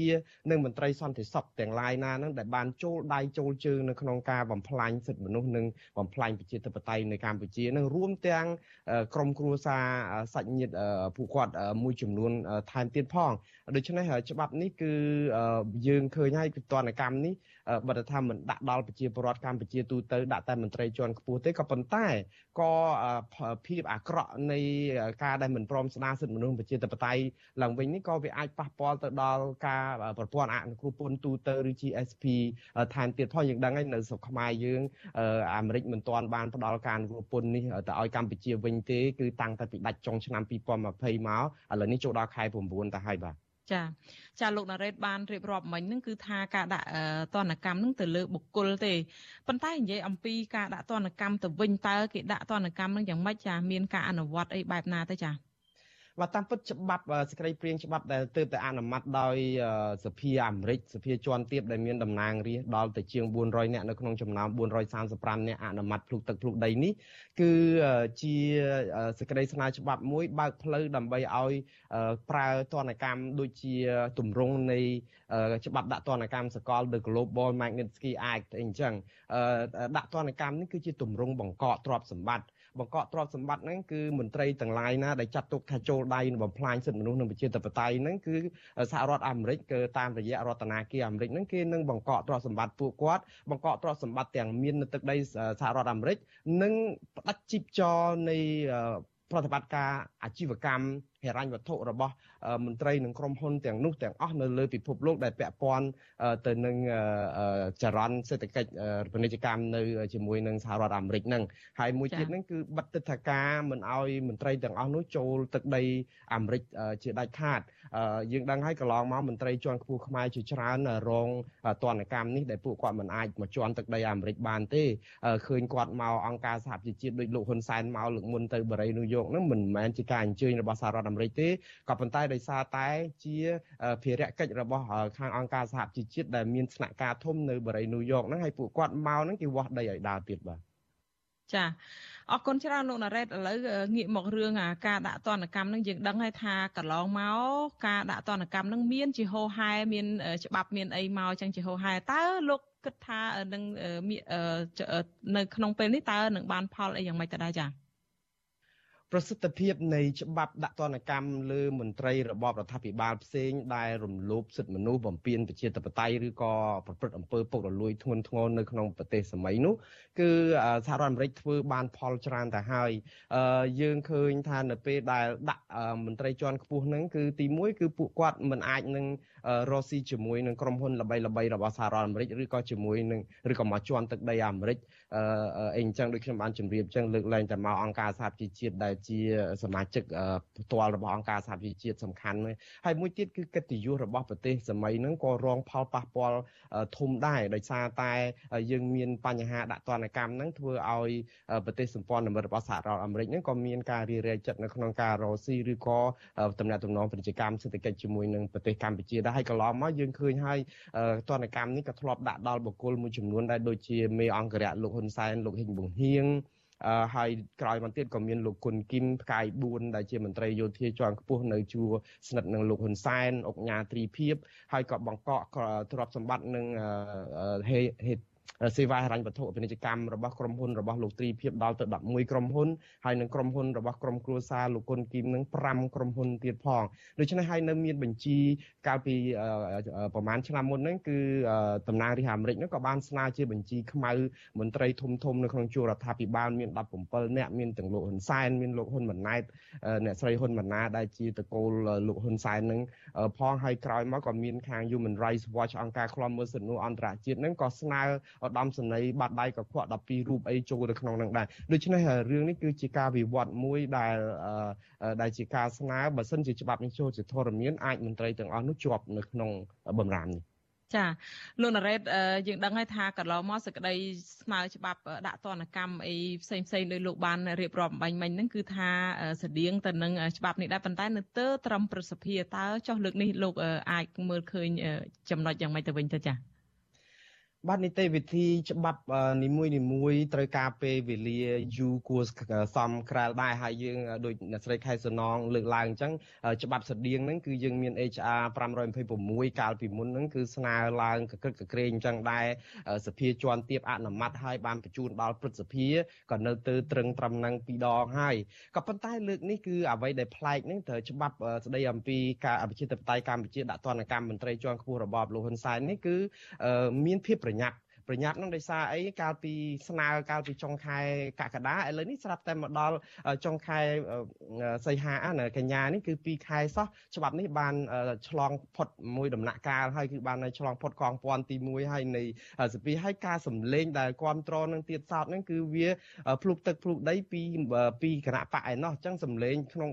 និងមន្ត្រីសន្តិសុខទាំងឡាយណានឹងដែលបានចូលដៃចូលជើងនៅក្នុងការបំផ្លាញសិទ្ធិមនុស្សនិងបំផ្លាញប្រជាធិបតេយ្យនៅកម្ពុជានឹងរួមទាំងក្រមគ្រួសារសាច់ញាតិពួកគាត់មួយចំនួនថែមទៀតផងដូច្នេះច្បាប់នេះគឺយើងឃើញហើយពីតនកម្មនេះបើថាមិនដាក់ដល់ប្រជាពលរដ្ឋកម្ពុជាទូទៅដាក់តែមន្ត្រីជាន់ខ្ពស់ទេក៏ប៉ុន្តែក៏ភាពអាក្រក់នៃការដែលមិនព្រមស្ដារសិទ្ធិមនុស្សប្រជាធិបតេយ្យឡើងវិញនេះក៏វាអាចប៉ះពាល់ទៅដល់ការប្រព័ន្ធអនុគ្រោះពន្ធទូទៅឬ GSP ថែមទៀតផងយើងដឹងហើយនៅស្រុកខ្មែរយើងអាមេរិកមិនទាន់បានផ្ដល់ការអនុគ្រោះពន្ធនេះទៅឲ្យកម្ពុជាវិញទេគឺតាំងតែពីដាច់ចុងឆ្នាំ2020មកឥឡូវនេះចូលដល់ខែ9ទៅហើយបាទ ចាចាលោកណារ៉េតបានរៀបរាប់មិញហ្នឹងគឺថាការដាក់តនកម្មហ្នឹងទៅលើបុគ្គលទេប៉ុន្តែនិយាយអំពីការដាក់តនកម្មទៅវិញតើគេដាក់តនកម្មហ្នឹងយ៉ាងម៉េចចាមានការអនុវត្តអីបែបណាទៅចា បាទតាមពិតច្បាប់សេចក្តីព្រាងច្បាប់ដែលទើបតែអនុម័តដោយសភាអាមេរិកសភាជាន់ទាបដែលមានតំណាងរាស្ត្រដល់ទៅជាង400នាក់នៅក្នុងចំណោម435នាក់អនុម័តភ្លុកទឹកភ្លុកដីនេះគឺជាសេចក្តីស្នើច្បាប់មួយបើកផ្លូវដើម្បីឲ្យប្រើទណ្ឌកម្មដូចជាទម្រង់នៃច្បាប់ដាក់ទណ្ឌកម្មសកល The Global Magnitsky Act អីអញ្ចឹងដាក់ទណ្ឌកម្មនេះគឺជាទម្រង់បង្កកទ្រព្យសម្បត្តិ បង្កកទ្រព្យសម្បត្តិហ្នឹងគឺមន្ត្រីទាំងឡាយណាដែលចាត់ទុកថាចូលដៃនឹងបំផ្លាញសិទ្ធិមនុស្សនិងប្រជាធិបតេយ្យហ្នឹងគឺសហរដ្ឋអាមេរិកគឺតាមរយៈរដ្ឋាភិបាលអាមេរិកហ្នឹងគេនឹងបង្កកទ្រព្យសម្បត្តិពួកគាត់បង្កកទ្រព្យសម្បត្តិទាំងមាននៅទឹកដីសហរដ្ឋអាមេរិកនិងផ្ដាច់ជីពចរនៃប្រតិបត្តិការអាជីវកម្ម ហិរញ្ញវត្ថុរបស់មន្ត្រីនិងក្រុមហ៊ុនទាំងនោះទាំងអស់នៅលើពិភពលោកដែលពាក់ព័ន្ធទៅនឹងចរន្តសេដ្ឋកិច្ចពាណិជ្ជកម្មនៅជាមួយនឹងសហរដ្ឋអាមេរិកហ្នឹងហើយមួយទៀតហ្នឹងគឺបិទទឹកថាការមិនឲ្យមន្ត្រីទាំងអស់នោះចូលទឹកដីអាមេរិកជាដាច់ខាតយើងដឹងហើយកន្លងមកមន្ត្រីជាន់ខ្ពស់ខ្មែរជាច្រើនរងទណ្ឌកម្មនេះដែលពួកគាត់មិនអាចមកជន់ទឹកដីអាមេរិកបានទេឃើញគាត់មកអង្គការសហប្រជាជាតិដូចលោកហ៊ុនសែនមកលើកមុនទៅបរិយាញូវយ៉កហ្នឹងមិនមែនជាការអញ្ជើញរបស់សហរដ្ឋអាមេរិកទេក៏ប៉ុន្តែដោយសារតែជាភារកិច្ចរបស់ខាងអង្គការសហជីវជាតិដែលមានស្នាក់ការធំនៅបរិយាញូវយ៉កហ្នឹងហើយពួកគាត់មកហ្នឹងគេវាស់ដីឲ្យដើរទៀតបាទចាអរគុណច្រើនលោកណារ៉េតឥឡូវងាកមករឿងការដាក់ទណ្ឌកម្មនឹងយើងដឹងហើយថាកន្លងមកការដាក់ទណ្ឌកម្មនឹងមានជាហោហែមានច្បាប់មានអីមកចឹងជាហោហែតើលោកគិតថានឹងនៅក្នុងពេលនេះតើនឹងបានផលអីយ៉ាងម៉េចទៅដែរចា៎ ប្រសិទ្ធភាពនៃច្បាប់ដាក់ទណ្ឌកម្មលើមន្ត្រីរបបរដ្ឋាភិបាលផ្សេងដែលរំលោភសិទ្ធិមនុស្សបំពានប្រជាធិបតេយ្យឬក៏ប្រព្រឹត្តអំពើពុករលួយធ្ងន់ធ្ងរនៅក្នុងប្រទេសសម័យនោះគឺសហរដ្ឋអាមេរិកធ្វើបានផលច្រើនទៅហើយយើងឃើញថានៅពេលដែលដាក់មន្ត្រីជាន់ខ្ពស់ហ្នឹងគឺទី1គឺពួកគាត់មិនអាចនឹង រស់ស៊ីជាមួយនឹងក្រុមហ៊ុនល្បីល្បីរបស់សហរដ្ឋអាមេរិកឬក៏ជាមួយនឹងឬក៏មកជន់ទឹកដីអាមេរិកអីអញ្ចឹងដូចខ្ញុំបានជម្រាបអញ្ចឹងលើកលែងតែមកអង្គការសហប្រជាជាតិដែលជាសមាជិកផ្ទាល់របស់អង្គការសហប្រជាជាតិសំខាន់ហើយមួយទៀតគឺកិត្តិយសរបស់ប្រទេសសម័យហ្នឹងក៏រងផលប៉ះពាល់ធំដែរដោយសារតែយើងមានបញ្ហាដាក់ទណ្ឌកម្មហ្នឹងធ្វើឲ្យប្រទេសសម្ព័ន្ធមិត្តរបស់សហរដ្ឋអាមេរិកហ្នឹងក៏មានការរារាយចិត្តនៅក្នុងការរកស៊ីឬក៏តំណែងតំណងពាណិជ្ជកម្មសេដ្ឋកិច្ចជាមួយនឹងប្រទេសកម្ពុជាដែរហើយកន្លងមកយើងឃើញហើយទណ្ឌកម្មនេះក៏ធ្លាប់ដាក់ដល់បុគ្គលមួយចំនួនដែរដូចជាមេអង្គរៈលោកហ៊ុនសែនលោកហ៊ីងប៊ុងហៀងហើយក្រោយមកទៀតក៏មានលោកគុណគឹមផ្កាយ4ដែលជាមន្ត្រីយោធាជាន់ខ្ពស់នៅជួរស្និទ្ធនឹងលោកហ៊ុនសែនអុកញ៉ាត្រីភិបហើយក៏បង្កក់ទ្រព្យសម្បត្តិនឹងហេតុ សេវាហិរញ្ញវត្ថុពាណិជ្ជកម្មរបស់ក្រុមហ៊ុនរបស់លោកត្រីភិបដល់ទៅ11ក្រុមហ៊ុនហើយនឹងក្រុមហ៊ុនរបស់ក្រុមគ្រួសារលោកគុណគីមនឹង5ក្រុមហ៊ុនទៀតផងដូច្នេះហើយនៅមានបញ្ជីកាលពីប្រហែលឆ្នាំមុនហ្នឹងគឺតំណាងរាជអាមេរិកហ្នឹងក៏បានស្នើជាបញ្ជីខ្មៅមន្ត្រីធំធំនៅក្នុងជួររដ្ឋាភិបាលមាន17នាក់មានទាំងលោកហ៊ុនសែនមានលោកហ៊ុនម៉ាណែតអ្នកស្រីហ៊ុនម៉ាណាដែលជាតកូលលោកហ៊ុនសែនហ្នឹងផងហើយក្រោយមកក៏មានខាង Human Rights Watch អង្គការឃ្លាំមើលសិទ្ធិមនុស្សអន្តរជាតិហ្នឹងក៏ស្នើឧត្តមសេនីយ៍បាត់ដៃកខ្វក់12រូបអីចូលទៅក្នុងនឹងដែរដូច្នេះរឿងនេះគឺជាការវិវត្តមួយដែលដែលជាការស្នើបើសិនជាច្បាប់នេះចូលជាធរមានអាចមន្ត្រីទាំងអស់នោះជាប់នៅក្នុងបំរាមនេះចាលោកណារ៉េតយើងដឹងហើយថាកន្លងមកសក្តីស្នើច្បាប់ដាក់ទណ្ឌកម្មអីផ្សេងផ្សេងដោយលោកបានរៀបរាប់បាញ់មិញហ្នឹងគឺថាស្តៀងទៅនឹងច្បាប់នេះដែរប៉ុន្តែនៅទើត្រឹមប្រសិទ្ធភាពតើចុះលើកនេះលោកអាចមើលឃើញចំណុចយ៉ាងម៉េចទៅវិញទៅចា បាទនីតិវិធីច្បាប់នីមួយនីមួយត្រូវការពេលវេលាយូរគួរសមក្រាលដែរហើយយើងដូចអ្នកស្រីខែសំណងលើកឡើងអញ្ចឹងច្បាប់ស្តៀងហ្នឹងគឺយើងមាន HR 526កាលពីមុនហ្នឹងគឺស្នើឡើងកក្រឹកកក្រែងអញ្ចឹងដែរសភាជាន់ទៀបអនុម័តហើយបានបញ្ជូនដល់ព្រឹទ្ធសភាក៏នៅទៅត្រឹងត្រឹមហ្នឹងពីរដងហើយក៏ប៉ុន្តែលើកនេះគឺអ្វីដែលប្លែកហ្នឹងត្រូវច្បាប់ស្ដីអំពីការអភិជាតបតៃកម្ពុជាដាក់ទណ្ឌកម្មមន្ត្រីជាន់ខ្ពស់របបលោកហ៊ុនសែននេះគឺមានភាពប្រញាប់ ប្រញាប់នឹងដោយសារអីកាលពីស្នើកាលពីចុងខែកក្កដាឥឡូវនេះស្រាប់តែមកដល់ចុងខែសីហានៅកញ្ញានេះគឺ2ខែសោះច្បាប់នេះបានឆ្លងផុតមួយដំណាក់កាលហើយគឺបានឆ្លងផុតកងពន្ធទី1ហើយនៃសភាហើយការសម្លេងដែលគ្រប់គ្រងនឹងទៀតសោតហ្នឹងគឺវាភ្លុកទឹកភ្លុកដីពីពីគណៈបកឯណោះអញ្ចឹងសម្លេងក្នុង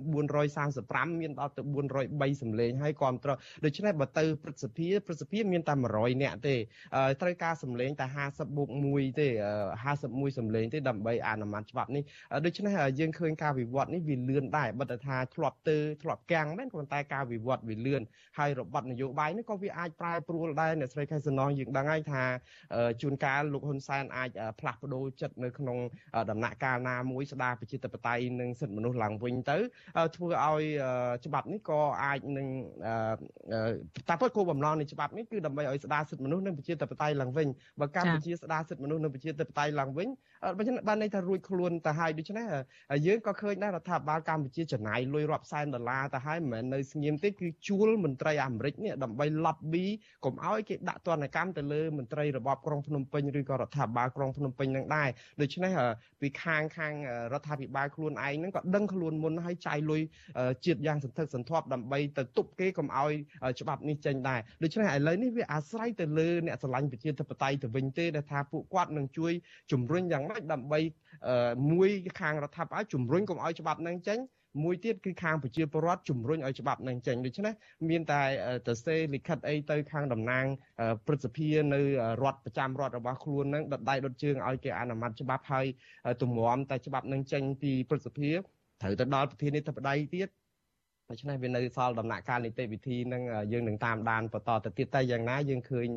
435មានដល់ទៅ403សម្លេងហើយគ្រប់គ្រងដូច្នេះបើទៅព្រឹទ្ធសភាព្រឹទ្ធសភាមានតែ100នាក់ទេត្រូវការសម្លេងតែ50បូក1ទេ51សម្លេងទេដើម្បីអនុម័តច្បាប់នេះដូច្នេះយើងឃើញការវិវត្តនេះវាលឿនដែរបើតែថាធ្លាប់ទៅធ្លាប់កាំងមែនប៉ុន្តែការវិវត្តវាលឿនហើយរបបនយោបាយនេះក៏វាអាចប្រែប្រួលដែរអ្នកស្រីខែសំណងយើងដឹងហើយថាជួនកាលលោកហ៊ុនសែនអាចផ្លាស់ប្ដូរចិត្តនៅក្នុងដំណាក់កាលណាមួយស្ដារប្រជាធិបតេយ្យនិងសិទ្ធិមនុស្សឡើងវិញទៅធ្វើឲ្យច្បាប់នេះក៏អាចនឹងតែពិតគោលបំណងនៃច្បាប់នេះគឺដើម្បីឲ្យស្ដារសិទ្ធិមនុស្សនិងប្រជាធិបតេយ្យឡើងវិញបើកម្ពុជាស្ដារសិទ្ធិមនុស្សនិងប្រជាធិបតេយ្យឡើងវិញដូច្នេះបានន័យថារួចខ្លួនទៅហើយដូច្នេះយើងក៏ឃើញដែររដ្ឋាភិបាលកម្ពុជាចំណាយលុយរាប់សែនដុល្លារទៅហើយមិនមែននៅស្ងៀមទេគឺជួលមន្ត្រីអាមេរិកនេះដើម្បី lobby កុំឲ្យគេដាក់ទណ្ឌកម្មទៅលើមន្ត្រីរបបក្រុងភ្នំពេញឬក៏រដ្ឋាភិបាលក្រុងភ្នំពេញនឹងដែរដូច្នេះពីខាងខាងរដ្ឋាភិបាលខ្លួនឯងហ្នឹងក៏ដឹងខ្លួនមុនហើយចាយលុយជាតិយ៉ាងសន្ធឹកសន្ធាប់ដើម្បីទៅទប់គេកុំឲ្យច្បាប់នេះចេញដែរដូច្នេះឥឡូវនេះវាអាស្រ័យទៅលើអ្នកស្រឡាញ់ប្រជាធិបតេយ្យទៅវិញទេដែលថាពួកគាត់នឹងជួយជំរុញយ៉ាងម៉េចដើម្បីមួយខាងរដ្ឋាភិបាលជំរុញកុំឲ្យច្បាប់នឹងចេញមួយទៀតគឺខាងប្រជាពលរដ្ឋជំរុញឲ្យច្បាប់នឹងចេញដូច្នេះមានតែទៅសេលិខិតអីទៅខាងតំណាងព្រឹទ្ធសភានៅរដ្ឋប្រចាំរដ្ឋរបស់ខ្លួននឹងដដៃដុតជើងឲ្យគេអនុម័តច្បាប់ហើយទម្រាំតែច្បាប់នឹងចេញពីព្រឹទ្ធសភាត្រូវទៅដល់ប្រធានាធិបតីទៀត ដូច្នេះវានៅសល់ដំណាក់កាលនីតិវិធីនឹងយើងនឹងតាមដានបន្តទៅទៀតតែយ៉ាងណាយើងឃើញ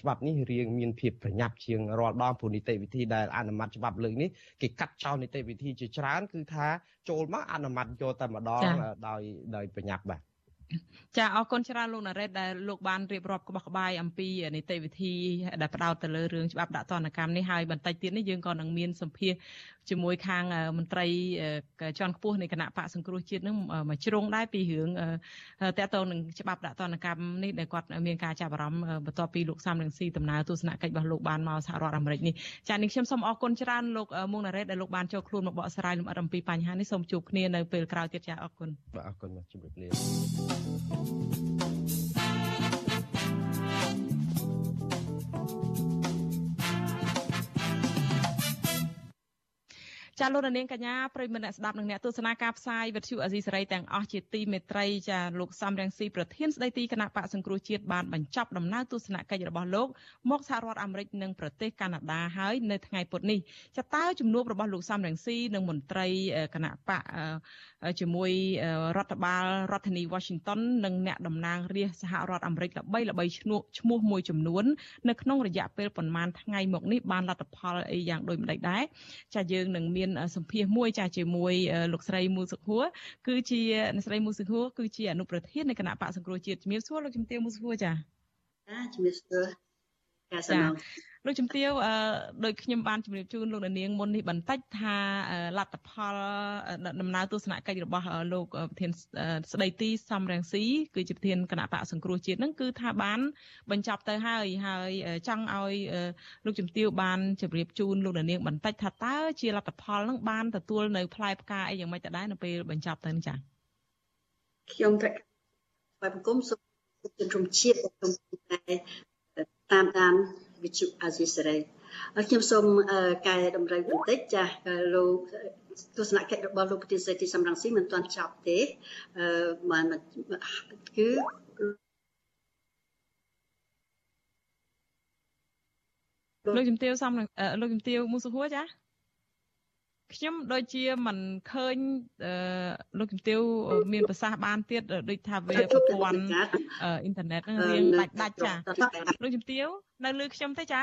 ច្បាប់នេះរៀងមានភាពប្រញាប់ជាងរាល់ដងព្រោះនីតិវិធីដែលអនុម័តច្បាប់លើកនេះគេកាត់ចោលនីតិវិធីជាច្រើនគឺថាចូលមកអនុម័តយកតែម្ដងដោយដោយប្រញាប់បាទចាអរគុណច្រើនលោកណារ៉េតដែលលោកបានរៀបរាប់ក្បោះក្បាយអំពីនីតិវិធីដែលផ្ដោតទៅលើរឿងច្បាប់ដាក់ទណ្ឌកម្មនេះហើយបន្តិចទៀតនេះយើងក៏នឹងមានសម្ភារជាមួយខាងមន្ត្រីជាន់ខ្ពស់នៃគណៈបកសង្គ្រោះជាតិនឹងមកជ្រុងដែរពីរឿងតកតងនឹងច្បាប់ដាក់ទណ្ឌកម្មនេះដែលគាត់មានការចាប់អារម្មណ៍បន្ទាប់ពីលោកសំរងស៊ីដំណើរទស្សនកិច្ចរបស់លោកបានមកសហរដ្ឋអាមេរិកនេះចា៎នេះខ្ញុំសូមអរគុណច្រើនលោកមុងណារ៉េតដែលលោកបានចូលខ្លួនមកបកស្រាយលម្អិតអំពីបញ្ហានេះសូមជួបគ្នានៅពេលក្រោយទៀតចា៎អរគុណបាទអរគុណជម្រាបលា ចាលោកនាងកញ្ញាប្រិមមអ្នកស្ដាប់និងអ្នកទស្សនាការផ្សាយវិទ្យុអេស៊ីសេរីទាំងអស់ជាទីមេត្រីចាលោកសំរងស៊ីប្រធានស្ដីទីគណៈបកសង្គ្រោះជាតិបានបញ្ចប់ដំណើរទស្សនកិច្ចរបស់លោកមកសហរដ្ឋអាមេរិកនិងប្រទេសកាណាដាហើយនៅថ្ងៃពុធនេះចាតើជំនួបរបស់លោកសំរងស៊ីនិងមន្ត្រីគណៈបកជាមួយរដ្ឋបាលរដ្ឋធានី Washington និងអ្នកតំណាងរាស្ត្រសហរដ្ឋអាមេរិកល្បីល្បីឈ្មោះឈ្មោះមួយចំនួននៅក្នុងរយៈពេលប្រមាណថ្ងៃមកនេះបានលទ្ធផលអីយ៉ាងដូចម្ដេចដែរចាយើងនឹងមានសម្ភាសមួយចាជាមួយលោកស្រីមូសុខួរគឺជាអ្នកស្រីមូសុខួរគឺជាអនុប្រធាននៃគណៈបកសង្គ្រោះជាតិជំរាបសួរលោកជំទាវមូសុខួរចាចាជំរាបសួរការសំណង លោកជំទាវអឺដោយខ្ញុំបានជម្រាបជូនលោកនាងមុននេះបន្តិចថាលទ្ធផលដំណើរទស្សនកិច្ចរបស់លោកប្រធានស្ដីទីសំរងស៊ីគឺជាប្រធានគណៈបកសង្គ្រោះជាតិនឹងគឺថាបាន បញ្ចប់ទៅហើយហើយចង់ឲ្យលោកជំទាវបានជម្រាបជូនលោកនាងបន្តិចថាតើជាលទ្ធផលនឹងបានទទួលនៅផ្លែផ្កាអីយ៉ាងម៉េចទៅដែរនៅពេលបញ្ចប់ទៅនេះចា៎ខ្ញុំត្រូវបែបបង្គំសូមជំរុំជាតិខ្ញុំតាមតាម វិទ្យុអាស៊ីសេរីខ្ញុំសូមកែតម្រូវបន្តិចចាស់លោកទស្សនកិច្ចរបស់លោកប្រធានសេដ្ឋីសំរងស៊ីមិនទាន់ចប់ទេអឺបានគឺលោកជំទាវសំលោកជំទាវមូសុហួរចា ខ្ញុំដូចជាមិនឃើញលោកជំទាវមានប្រសាសន៍បានទៀតដូចថាវាប្រព័ន្ធអ៊ីនធឺណិតហ្នឹងរៀងដាច់ដាច់ចាលោកជំទាវនៅលើខ្ញុំទេចា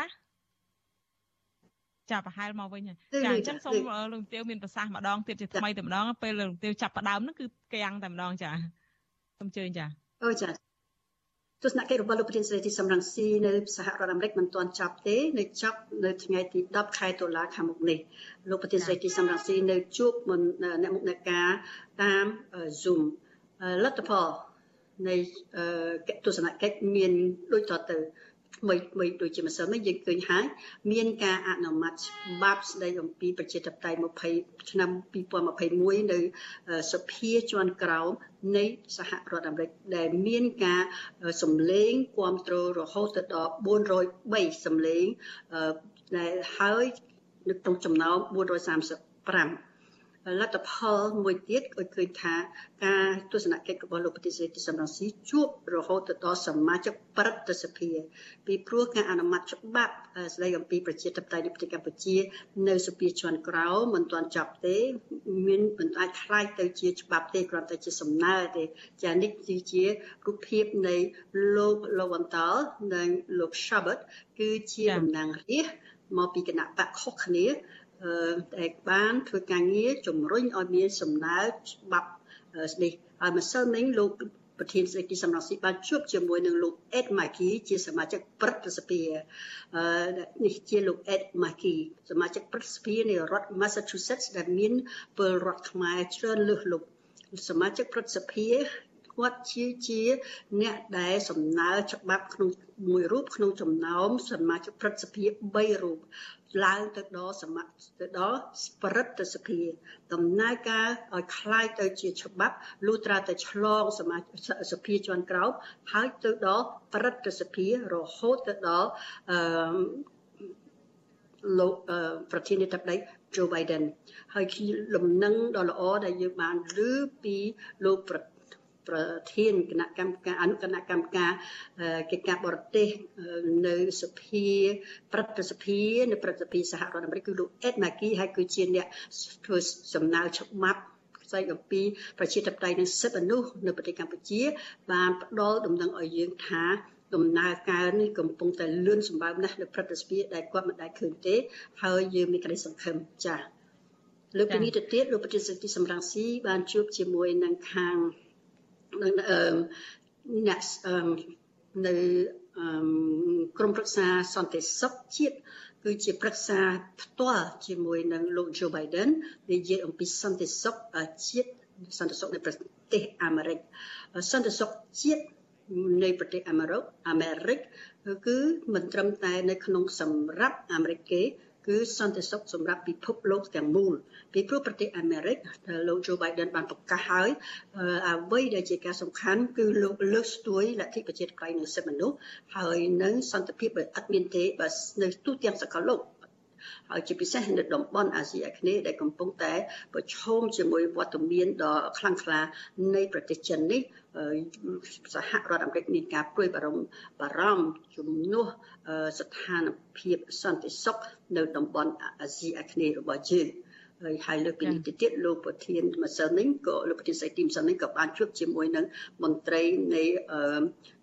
ចាប្រហែលមកវិញចាអញ្ចឹងសូមលោកទាវមានប្រសាសន៍ម្ដងទៀតជាថ្មីតែម្ដងពេលលោកទាវចាប់ផ្ដើមហ្នឹងគឺកាំងតែម្ដងចាសូមជើញចាអូចា ទស្សនកិច្ចរបស់លោកប្រធានស្រីទីសំរងស៊ីនៅសហរដ្ឋអាមេរិកមិនទាន់ចប់ទេនៅចប់នៅថ្ងៃទី10ខែតុលាខាងមុខនេះលោកប្រធានស្រីទីសំរងស៊ីនៅជួបអ្នកមុខអ្នកការតាម Zoom លទ្ធផលនៃទស្សនកិច្ចមានដូចតទៅ ថ្មីថ្មីដូចជាម្សិលមិញយើងឃើញហើយមានការអនុម័តច្បាប់ស្តីអំពីប្រជាធិបតេយ្យ20ឆ្នាំ2021នៅសភាជាន់ក្រោមនៃសហរដ្ឋអាមេរិកដែលមានការសម្លេងគ្រប់គ្រងរហូតទៅដល់403សម្លេងដែលហើយនៅក្នុងចំណោម435 លទ្ធផលមួយទៀតឲ្យឃើញថាការទស្សនកិច្ចរបស់លោកប្រធានាធិបតីសំរងស៊ីជួបរហូតទៅដល់សមាជិកព្រឹទ្ធសភាពីព្រោះការអនុម័តច្បាប់ស្តីអំពីប្រជាធិបតេយ្យនៃប្រទេសកម្ពុជា នៅសភាជាន់ក្រោមមិនទាន់ចប់ទេ មានមិនអាចខ្លាយទៅជាច្បាប់ទេគ្រាន់តែជាសំណើទេចានេះគឺជារូបភាពនៃលោក Lowenthal និងលោក Shabbat គឺជាតំណាងរាស្ត្រមកពីគណៈបកខុសគ្នា ដែលបានធ្វើការងារជំរុញឲ្យមានសំណើច្បាប់ស្ដីហើយម្សិលមិញលោកប្រធានសេដ្ឋកិច្ចសំរងស៊ីបានជួបជាមួយនឹងលោកអេតម៉ាគីជាសមាជិកព្រឹទ្ធសភាអឺនេះជាលោកអេតម៉ាគីសមាជិកព្រឹទ្ធសភានៃរដ្ឋ Massachusetts ដែលមានពលរដ្ឋខ្មែរច្រើនលើសលប់សមាជិកព្រឹទ្ធសភាគាត់ជាជាអ្នកដែលសំណើច្បាប់ក្នុង មួយរូបក្នុងចំណោមសមាជិកព្រឹទ្ធសភា3រូបឡើងទៅដល់សមត្ថទៅដល់ប្រិទ្ធសភាដំណើរការឲ្យคล้ายទៅជាច្បាប់លុះត្រាតែឆ្លងសមាជិកសភាជាន់ក្រោមហើយទៅដល់ប្រិទ្ធសភារហូតទៅដល់អឺលោកប្រធានាធិបតី Joe Biden ហើយលំនឹងដ៏ល្អដែលយើងបានឮពីលោកប្រ ប្រធានគណៈកម្មការអនុគណៈកម្មការកិច្ចការបរទេសនៅសភាព្រឹទ្ធសភានៅព្រឹទ្ធសភាសហរដ្ឋអាមេរិកគឺលោកអេតម៉ាគីហើយគឺជាអ្នកធ្វើសំណើច្បាប់ស្ដីអំពីប្រជាធិបតេយ្យនិងសិទ្ធិមនុស្សនៅប្រទេសកម្ពុជា បានផ្ដល់ដំណឹងឲ្យយើងថាដំណើរការនេះកំពុងតែលឿនសម្បើមណាស់នៅព្រឹទ្ធសភាដែលគាត់មិនដែលឃើញទេ ហើយយើងមានក្តីសង្ឃឹមចា៎លើកពីនេះទៅទៀតលោកប្រធានសិទ្ធិសម្រងស៊ីបានជួបជាមួយនឹងខាង អ្នកនៅក្រមប្រឹក្សាសន្តិសុខជាតិគឺជាប្រឹក្សាផ្ទាល់ជាមួយនឹងលោក Joe Biden និយាយអំពីសន្តិសុខជាតិសន្តិសុខនៅប្រទេសអាមេរិកសន្តិសុខជាតិនៃប្រទេសអាមេរិកអាមេរិកគឺមិនត្រឹមតែនៅក្នុងសម្រាប់អាមេរិកទេ គឺសន្តិសុខសម្រាប់ពិភពលោកទាំងមូលពីព្រោះប្រទេសអាមេរិកលោក Joe Biden បានប្រកាសហើយអ្វីដែលជាការសំខាន់គឺលោកលើកស្ទួយលទ្ធិប្រជាធិបតេយ្យនិងសិទ្ធិមនុស្សហើយនឹងសន្តិភាពបើអត់មានទេបើនៅទូទាំងសកលលោក ហើយជាពិសេសនៅតំបន់អាស៊ីអាគ្នេយ៍ដែលកំពុងតែប្រឈមជាមួយវត្តមានដ៏ខ្លាំងក្លានៃប្រទេសចិននេះសហរដ្ឋអាមេរិកមានការព្រួយបារម្ភបារម្ភជំនួសស្ថានភាពសន្តិសុខនៅតំបន់អាស៊ីអាគ្នេយ៍របស់យើងហើយហើយលើកពីនេះទៅទៀតលោកប្រធានម្សិលនេះក៏លោកប្រធានសេទីម្សិលនេះក៏បានជួបជាមួយនឹងមន្ត្រីនៃ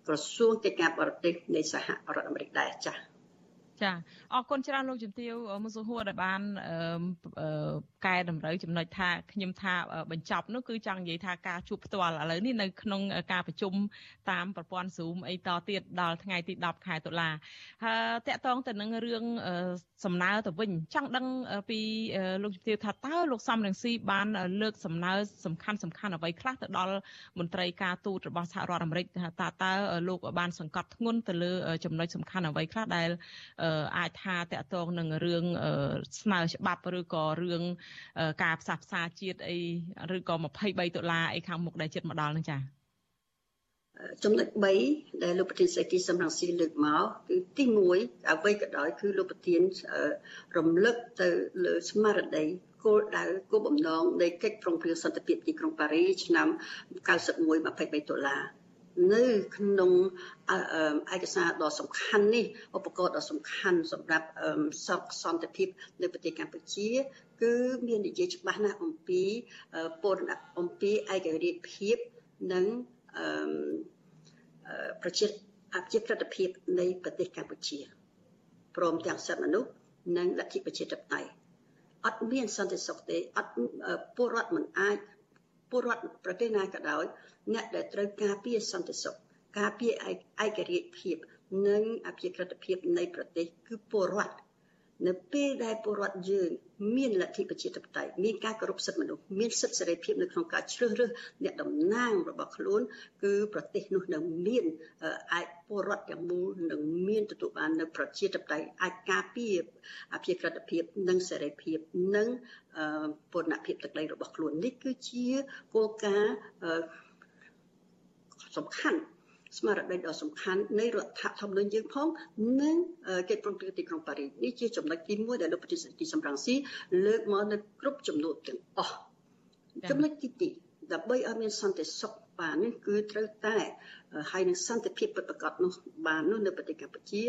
ក្រសួងកិច្ចការបរទេសនៃសហរដ្ឋអាមេរិកដែរចា៎ ចាអរគុណច្រើនលោកជំទាវមុសុហួរដែលបានកែតម្រូវចំណុចថាខ្ញុំថាបញ្ចប់នោះគឺចង់និយាយថាការជួបផ្ទាល់ឥឡូវនេះនៅក្នុងការប្រជុំតាមប្រព័ន្ធ Zoom អីតទៀតដល់ថ្ងៃទី10ខែតុលាហើយតកតងទៅនឹងរឿងសំណើទៅវិញចង់ដឹងពីលោកជំទាវថាតើលោកសំរងស៊ីបាន លើកសំណើសំខាន់សំខាន់អ្វីខ្លះទៅដល់មន្ត្រីការទូតរបស់សហរដ្ឋអាមេរិកថាតើលោកបានសង្កត់ធ្ងន់ទៅលើចំណុចសំខាន់អ្វីខ្លះដែលអាចថាតកតងនឹងរឿងស្នើច្បាប់ឬក៏រឿងការផ្សះផ្សាជាតិអីឬក៏23ដុល្លារអីខាងមុខដែលចិត្តមកដល់នឹងចា៎ចំណុច3ដែលលោកប្រធានសេដ្ឋកិច្ចសំរងស៊ីលើកមកគឺទី1អ្វីក៏ដោយគឺលោកប្រធានរំលឹកទៅលើស្មារតីគោលដៅគោលបំណងនៃកិច្ចប្រឹងប្រែងសន្តិភាពទីក្រុងប៉ារីឆ្នាំ91 23ដុល្លារ នៅក្នុងឯកសារដ៏សំខាន់នេះឧបករណ៍ដ៏សំខាន់សម្រាប់សកសន្តិភាពនៅប្រទេសកម្ពុជា គឺមាននិយាយច្បាស់ណាស់អំពីពលអំពីឯករាជ្យភាពនិងប្រជាអភិក្រិតភាពនៃប្រទេសកម្ពុជាព្រមទាំងសិទ្ធិមនុស្សនិងលទ្ធិប្រជាធិបតេយ្យអត់មានសន្តិសុខទេអត់ពលរដ្ឋមិនអាច ពលរដ្ឋប្រទេសណាក៏ដោយអ្នកដែលត្រូវការពារសន្តិសុខការពារឯករាជ្យភាពនិងអភិក្រិតភាពនៃប្រទេសគឺពលរដ្ឋនៅពេលដែលពលរដ្ឋយើង មានលទ្ធិប្រជាធិបតេយ្យមានការគោរពសិទ្ធិមនុស្សមានសិទ្ធិសេរីភាពនៅក្នុងការជ្រើសរើសអ្នកតំណាងរបស់ខ្លួន គឺប្រទេសនោះនឹងមានអាចពលរដ្ឋទាំងមូលនឹងមានទទួលបាននៅប្រជាធិបតេយ្យអាចការពារអភិក្រិតភាពនិងសេរីភាពនិងពន្ធភាពទឹកដីរបស់ខ្លួននេះគឺជាគោលការណ៍សំខាន់ ស្មារតីដ៏សំខាន់នៃរដ្ឋធម្មនុញ្ញយើងផងនិងកិច្ចព្រមព្រៀងទីក្រុងប៉ារីសនេះជាចំណុចទី1ដែលលោកប្រធានាធិបតីសំរងស៊ីលើកមកនៅគ្រប់ចំនួនទាំងអស់ចំណុចទី2ដើម្បីឲ្យមានសន្តិសុខបាននេះគឺត្រូវតែហើយនឹងសន្តិភាពពិតប្រាកដនោះបាននោះនៅប្រទេសកម្ពុជា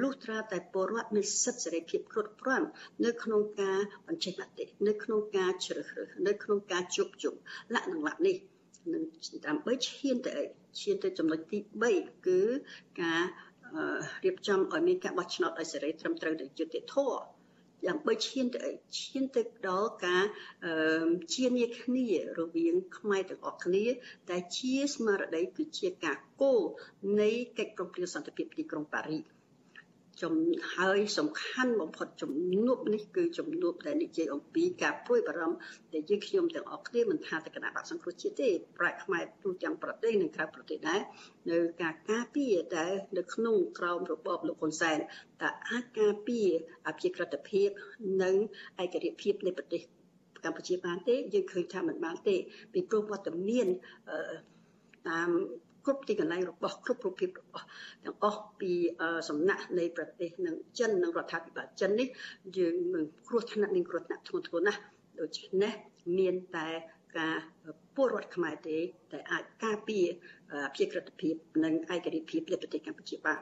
លុះត្រាតែពលរដ្ឋមានសិទ្ធិសេរីភាពគ្រប់គ្រាន់នៅក្នុងការបញ្ចេញមតិនៅក្នុងការជ្រើសរើសនៅក្នុងការជួបជុំលក្ខណៈនេះ នឹងដើម្បីឈានទៅអីឈានទៅចំណុចទី3គឺការរៀបចំឲ្យមានការបោះឆ្នោតឲ្យសេរីត្រឹមត្រូវដោយយុត្តិធម៌ដើម្បីឈានទៅឈានទៅដល់ការជានាគ្នារវាងខ្មែរទាំងអស់គ្នា តែជាស្មារតីគឺជាការគោលនៃកិច្ចប្រំពៃសន្តិភាពទីក្រុងប៉ារីស ចំហើយសំខាន់បំផុតជំនួបនេះគឺជំនួបដែលនិយាយអំពីការព្រួយបារម្ភដែលយើងខ្ញុំទាំងអស់គ្នាមិនថាតែគណៈបក្សសង្គ្រោះជាតិទេប្រាក់ខ្មែរទូទាំងប្រទេសនិងក្រៅប្រទេសដែរនៅការការពារដែលនៅក្នុងក្រោមរបបលោកហ៊ុនសែនតើអាចការពារអភិក្រិតភាពនិងឯករាជ្យភាពនៃប្រទេសកម្ពុជាបានទេយើងឃើញថាមិនបានទេពីព្រោះវត្តមានតាម គ្រប់ទីកន្លែងរបស់គ្រប់រូបភាពរបស់ទាំងអស់ពីសំណាក់នៃប្រទេសនឹងចិននិងរដ្ឋាភិបាលចិននេះយើងនឹងគ្រោះថ្នាក់នឹងគ្រោះថ្នាក់ធ្ងន់ធ្ងរណាស់ដូច្នេះមានតែការពលរដ្ឋខ្មែរទេតែអាចការពារភាពក្រិតភាពនិងឯករាជ្យភាពនៃប្រទេសកម្ពុជាបាន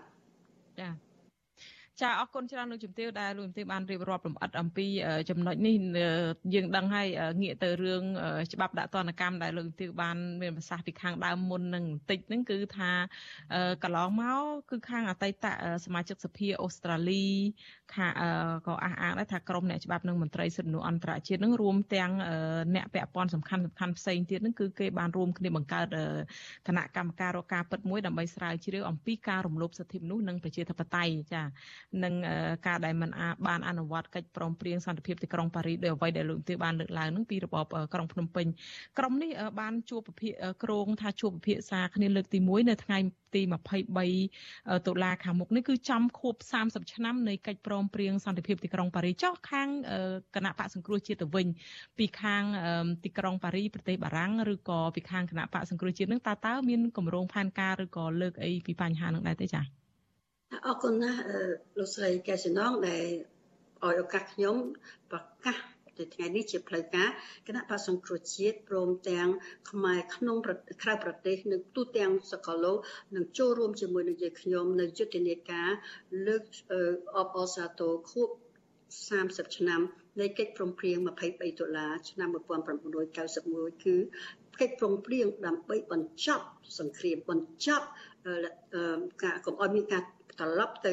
ចា៎ ចាអរគុណច្រើនលោកជំទាវដែលលោកជំទាវបានរៀបរាប់លម្អិតអំពីចំណុចនេះយើងដឹងហើយងាកទៅរឿងច្បាប់ដាក់ទណ្ឌកម្មដែលលោកជំទាវបានមានប្រសាសន៍ពីខាងដើមមុននឹងបន្តិចហ្នឹងគឺថាកន្លងមកគឺខាងអតីតសមាជិកសភាអូស្ត្រាលីខាក៏អះអាងដែរថាក្រមអ្នកច្បាប់និងមន្ត្រីសិទ្ធិមនុស្សអន្តរជាតិនឹងរួមទាំងអ្នកពាក់ព័ន្ធសំខាន់សំខាន់ផ្សេងទៀតនឹងគឺគេបានរួមគ្នាបង្កើតគណៈកម្មការរកការពិតមួយដើម្បីស្រាវជ្រាវអំពីការរំលោភសិទ្ធិមនុស្សនិងប្រជាធិបតេយ្យចានិងការដែលមិនបានអនុវត្តកិច្ចព្រមព្រៀងសន្តិភាពទីក្រុងប៉ារីសដោយអ្វីដែលលោកទាវបានលើកឡើងនឹងពីរបបក្រុងភ្នំពេញក្រុមនេះបានជួបពិភាក្សាក្រងថាជួបពិភាក្សាគ្នាលើកទី1នៅថ្ងៃទី23តុលាខាងមុខនេះគឺចំខួប30ឆ្នាំនៃកិច្ចព្រមព្រៀងសន្តិភាពទីក្រុងប៉ារីសចុះខាងគណៈបកសង្គ្រោះជាតិទៅវិញពីខាងទីក្រុងប៉ារីសប្រទេសបារាំងឬក៏ពីខាងគណៈបកសង្គ្រោះជាតិនឹងតើតើមានគម្រោងផែនការឬក៏លើកអីពីបញ្ហានឹងដែរទេចា៎ អរគុណណាស់លោកស្រីកែសំណងដែលឲ្យឱកាសខ្ញុំប្រកាសទៅថ្ងៃនេះជាផ្លូវការគណៈបក្សសង្គ្រោះជាតិព្រមទាំងខ្មែរក្នុងក្រៅប្រទេសនិងទូទាំងសកលលោកនឹងចូលរួមជាមួយនឹងយើងខ្ញុំនៅយុទ្ធនាការលើកអបអសាទរខួប30ឆ្នាំនៃកិច្ចព្រមព្រៀង23ដុល្លារឆ្នាំ1991គឺកិច្ចព្រមព្រៀងដើម្បីបញ្ចប់សង្គ្រាមបញ្ចប់ការកុំឲ្យមានការ ត្រឡប់ទៅ